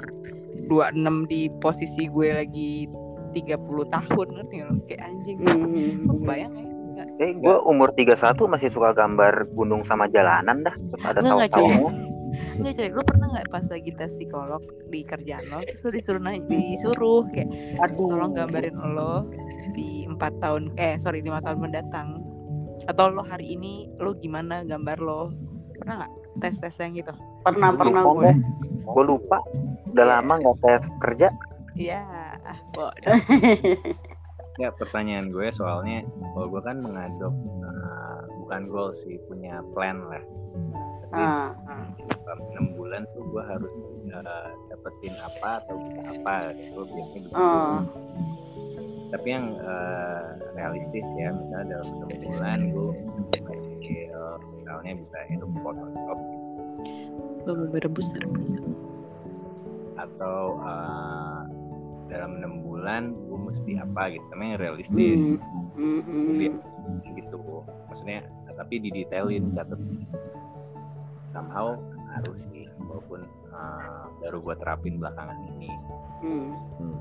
26 di posisi gue lagi 30 tahun ngerti gak lo kayak anjing Hmm. Lu bayang ya eh gue umur 31 masih suka gambar gunung sama jalanan dah ada Nggak, nggak, saus-sausnya Nggak coy, lu pernah nggak pas lagi tes psikolog di kerjaan lo Terus lu disuruh nanya, disuruh kayak Tolong gambarin lo di empat tahun, eh sorry lima tahun mendatang. Atau lo hari ini lo gimana gambar lo? Pernah nggak tes-tes yang gitu? Pernah, pernah Lupa gue. gue lupa. Udah lama nggak tes kerja. Iya, ah, bodoh. (laughs) Ya pertanyaan gue soalnya kalau gue kan mengadop eh, bukan goal sih punya plan lah. Tapi Ah. dalam enam bulan tuh gue harus eh, dapetin apa atau bisa apa gitu biasanya begitu. Ah. Tapi yang eh, realistis ya misalnya dalam enam bulan gue eh, misalnya bisa hidup Photoshop mau berebus atau eh, dalam enam bulan gue mesti apa gitu namanya realistis. Hmm. Hmm. Biar gitu maksudnya tapi didetailin catat somehow harus sih walaupun uh, baru gue terapin belakangan ini Hmm. Hmm.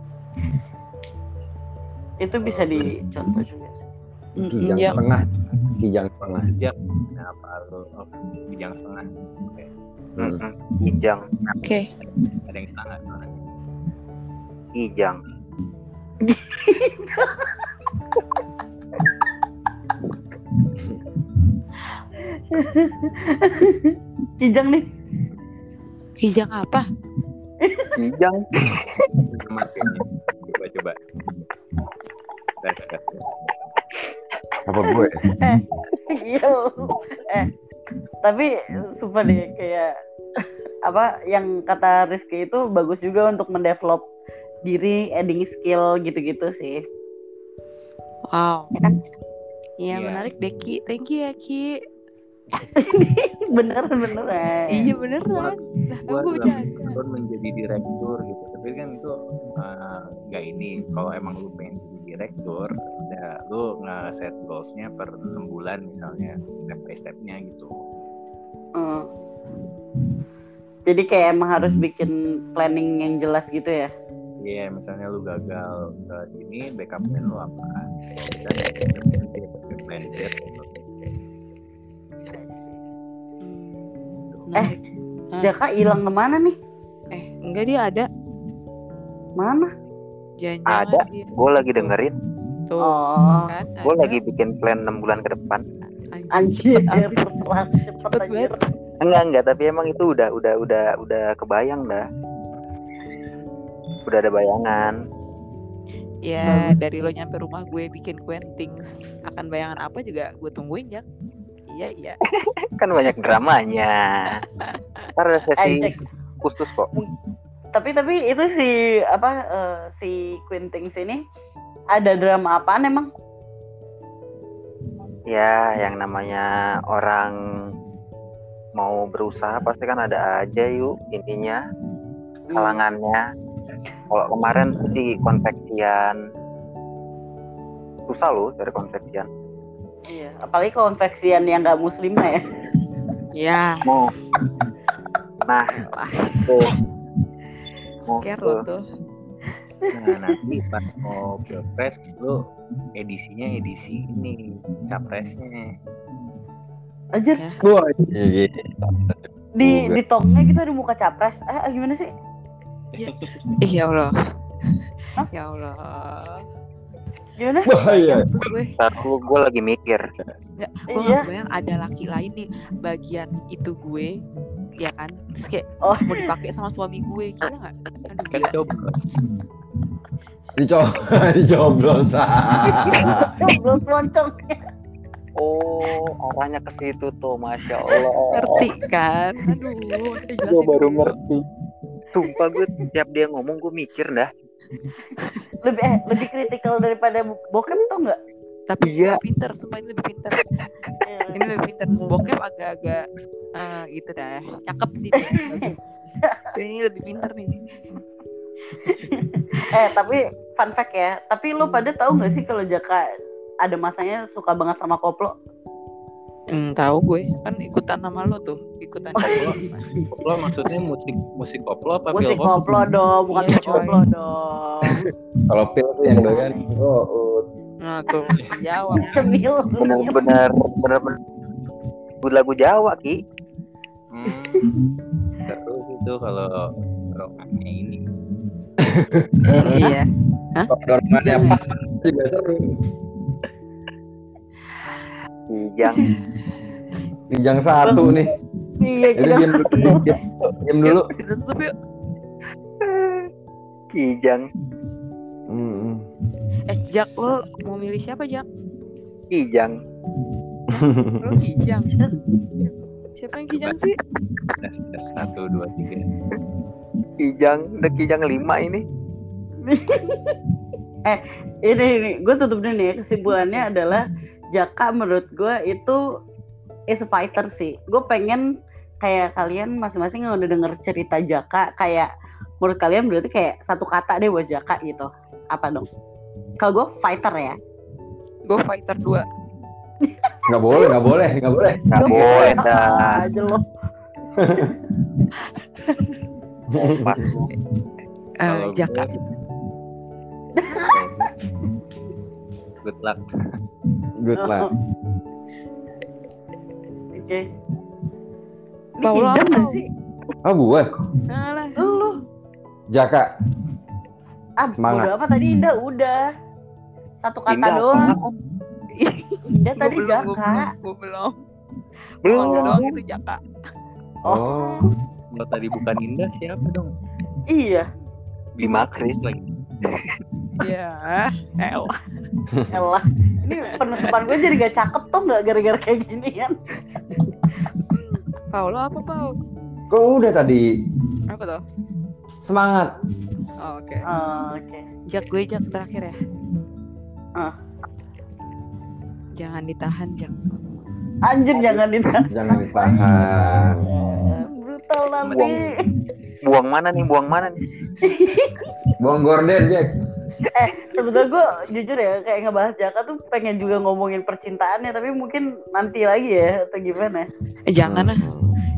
Itu bisa dicontoh juga. Mm, Kijang iya. setengah. Kijang setengah. bijak kenapa lo oh, bijang setengah oke Hmm. Mm-mm. Kijang Oke, ada yang setengah kijang (laughs) (laughs) Kijang nih. kijang apa? kijang coba coba tes tes tes. Apa gue? Iya. eh, tapi sumpah deh kayak apa yang kata Rizky itu bagus juga untuk mendevelop diri, editing skill gitu-gitu sih. Wow. Ya kan? Iya Iya. menarik deh Ki. Thank you ya Ki. Bener bener eh. Iya beneran. Bercanda. tahun menjadi direktur gitu tapi kan itu uh, nggak ini kalau emang lu pengen jadi direktur udah lu nge-set goalsnya per 6 bulan misalnya step by stepnya gitu Hmm. Jadi kayak emang harus bikin planning yang jelas gitu ya. Iya, misalnya lu gagal ke sini, backup plan lu apa? Dan plan Z. Hmm, Eh. Hah? Jaka hilang ke mana nih? Eh, enggak dia ada. Mana? Jangan-jangan Ada. dia. gue lagi dengerin Tuh, Oh, kan Gue lagi bikin plan 6 bulan ke depan. anjir, cepet cepet banget. Enggak enggak, tapi emang itu udah udah udah udah kebayang dah. Udah ada bayangan. Ya dari lo nyampe rumah gue bikin Quentings akan bayangan apa juga gue tungguin ya. Iya iya. (laughs) Kan banyak dramanya. Ntar ada sesi khusus kok. Tapi tapi itu si apa eh, si Quintings ini ada drama apaan emang? Ya, yang namanya orang mau berusaha pasti kan ada aja yuk intinya halangannya. Kalau kemarin di konveksian susah loh dari konveksian. Iya, apalagi konveksian yang nggak muslim ya. Ya, Mau. Nah, tuh. Mau care tuh. lo tuh. Nah, nanti pas mau pilpres lu edisinya edisi ini capresnya. Anjir, Ya. Iya, iya. di di tongnya kita ada muka capres. Eh, gimana sih? Ih ya Allah. Hah? Ya Allah. Gimana? Bahaya. Tuh gue, lagi mikir. gue Iya. gak bayang ada laki lain di bagian itu gue ya kan terus kayak Oh. mau dipakai sama suami gue gila nggak aduh Kan gila sih. coblos. Dicob (laughs) dicoblos. Belum loncong. Oh, arahnya ke situ tuh, masya Allah. ngerti kan aduh Gue baru ngerti. Sumpah gue tiap dia ngomong gue mikir dah. Lebih eh, lebih kritikal daripada bokep tuh enggak? tapi Iya. lebih pinter sumpah ini lebih pinter ini lebih pinter bokep agak-agak eh, gitu dah cakep sih So, ini lebih pinter nih eh, tapi fun fact ya. Tapi lo pada tahu nggak sih kalau Jaka ada masanya suka banget sama koplo? Hmm, tahu gue kan ikutan nama lo tuh ikutan Koplo, koplo maksudnya musik musik koplo apa Musik pil koplo dong, bukan Iya, koplo dong. Kalau pil tuh yang doyan. Oh, oh. nah tuh jawab (laughs) Cemil. Bener-bener, bener-bener lagu Jawa ki. Hmm. Terus itu kalau rokannya ini. iya Kalau dorongannya pas juga seru. Kijang. (laughs) Pinjang satu nih. Iya, kita diam dulu. Diam, dulu. kita tutup yuk Kijang. Hmm. eh Jak lo mau milih siapa Jak Kijang. lo kijang siapa yang kijang sih satu dua tiga. Kijang. Udah kijang lima ini. (laughs) ini ini gue tutup dulu nih kesimpulannya adalah Jaka menurut gue itu is a fighter sih gue pengen kayak kalian masing-masing yang udah denger cerita Jaka kayak menurut kalian berarti kayak satu kata deh buat Jaka gitu apa dong kalau gue fighter ya gue fighter 2 Nggak boleh, nggak boleh, nggak boleh. Gak boleh dah. aja lo Pas. (laughs) Eh, Jaka Good luck. Good luck. oke Ini Paulo kijang apa, sih Oh, gue. Alah, lu Jaka. ah Semangat. udah apa tadi Indah udah satu kata Indah doang? Indah tadi belum, Jaka belum, gue belum. Belum. Bangga doang itu Jaka. Oh. Kalau tadi bukan Indah siapa dong? iya Bima Kris. lagi. Ya, el. (laughs) Elah, ini penutupan gue jadi gak cakep tuh nggak gara-gara kayak gini kan? Paulo apa Pau? Kok udah tadi Apa tuh? semangat. Oh, Oke. Oh, Oke. Jak gue Jak terakhir ya. Ah. Jangan ditahan Jak. Anjir jangan ditahan. Jangan ditahan. Eh, (laughs) Brutal nanti. Buang mana nih? Buang mana nih? Buang gorden, Jack. (laughs) Eh, sebenarnya gue jujur ya kayak ngebahas Jaka tuh pengen juga ngomongin percintaannya, tapi mungkin nanti lagi ya atau gimana? Eh jangan lah,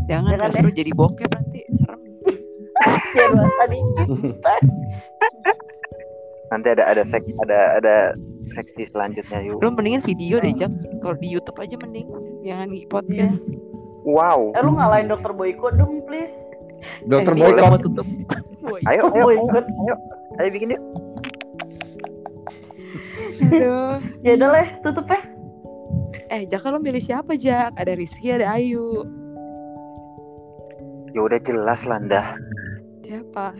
jangan, Jangan nggak seru jadi bokep nanti serem. Ya dikit. Nanti ada ada sek ada ada seksi selanjutnya yuk. Lo mendingan video deh Jak. Kalau di YouTube aja mending, jangan di podcast. Wow. Eh lu ngalahin dokter Boyko dong, please. Dokter Eh, boykot. mau tutup. Boy. Ayo, ayo, ayo, ayo, ayo bikin yuk. Aduh. Ya udah leh, tutup ya. Eh, Jaka lo milih siapa, Jak? Ada Rizky, ada Ayu. Ya udah jelas lah dah. Siapa?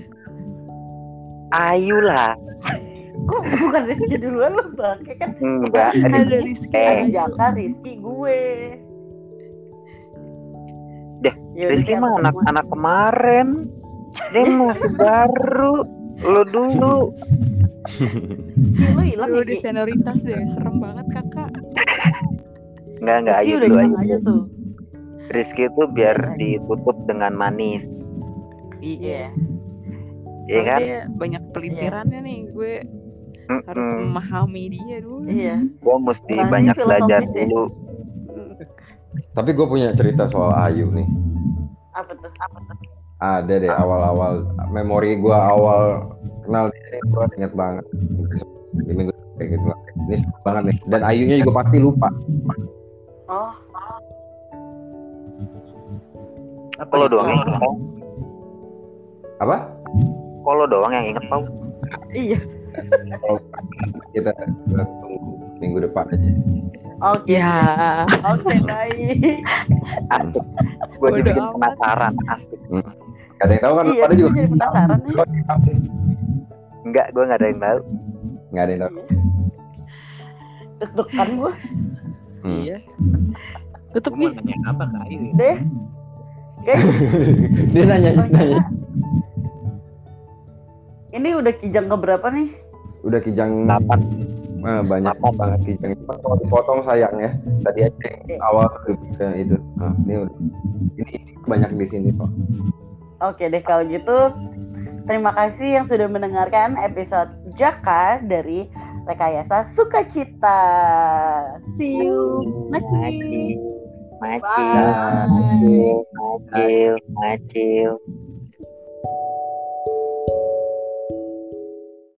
Ayu lah. Kok bukan Rizky duluan lo bangke kan? Enggak. Ada Rizky, Eh. Jaka, Rizky, gue. Deh, Ya udah, Rizky mah apa anak semua. anak kemarin. Dia masih baru. Lu dulu. Lo hilang ya, di senioritas deh. Serem banget, kakak. Enggak enggak udah dulu aja tuh. Rizky itu biar ditutup dengan manis. Iya. Iya kan? banyak pelintirannya nih. Gue harus Mm-mm. memahami dia dulu. Iya. Gua mesti banyak belajar ya. dulu. Tapi gue punya cerita soal Ayu nih. Apa tuh? Apa tuh? Ada deh awal-awal memori gue awal kenal dia ini gue inget banget di minggu kayak gitu ini seru banget nih dan Ayunya juga pasti lupa Oh, Apa doang yang inget apa Kalau doang yang inget Pau. iya. kita, kita tunggu minggu depan aja Oke. Ya. Oke, baik. Asik. Gue amat. penasaran. Asik. gak ada yang tahu kan Iya, pada juga jadi penasaran nih. Enggak, gue nggak ada yang tahu. nggak ada yang tahu Deg-degan gue Hmm. Iya. Tutup Gue mau nih. nanya apa Ayu ya? deh. Guys, (laughs) dia nanya nanya ini udah kijang ke berapa nih? udah kijang Delapan. eh, banyak banget kijang itu kalau dipotong sayang ya tadi aja yang awal ke itu nah, ini udah ini banyak di sini kok Oke deh kalau gitu terima kasih yang sudah mendengarkan episode Jaka dari Rekayasa Sukacita. See you next week. Macil, Bye. macil, macil.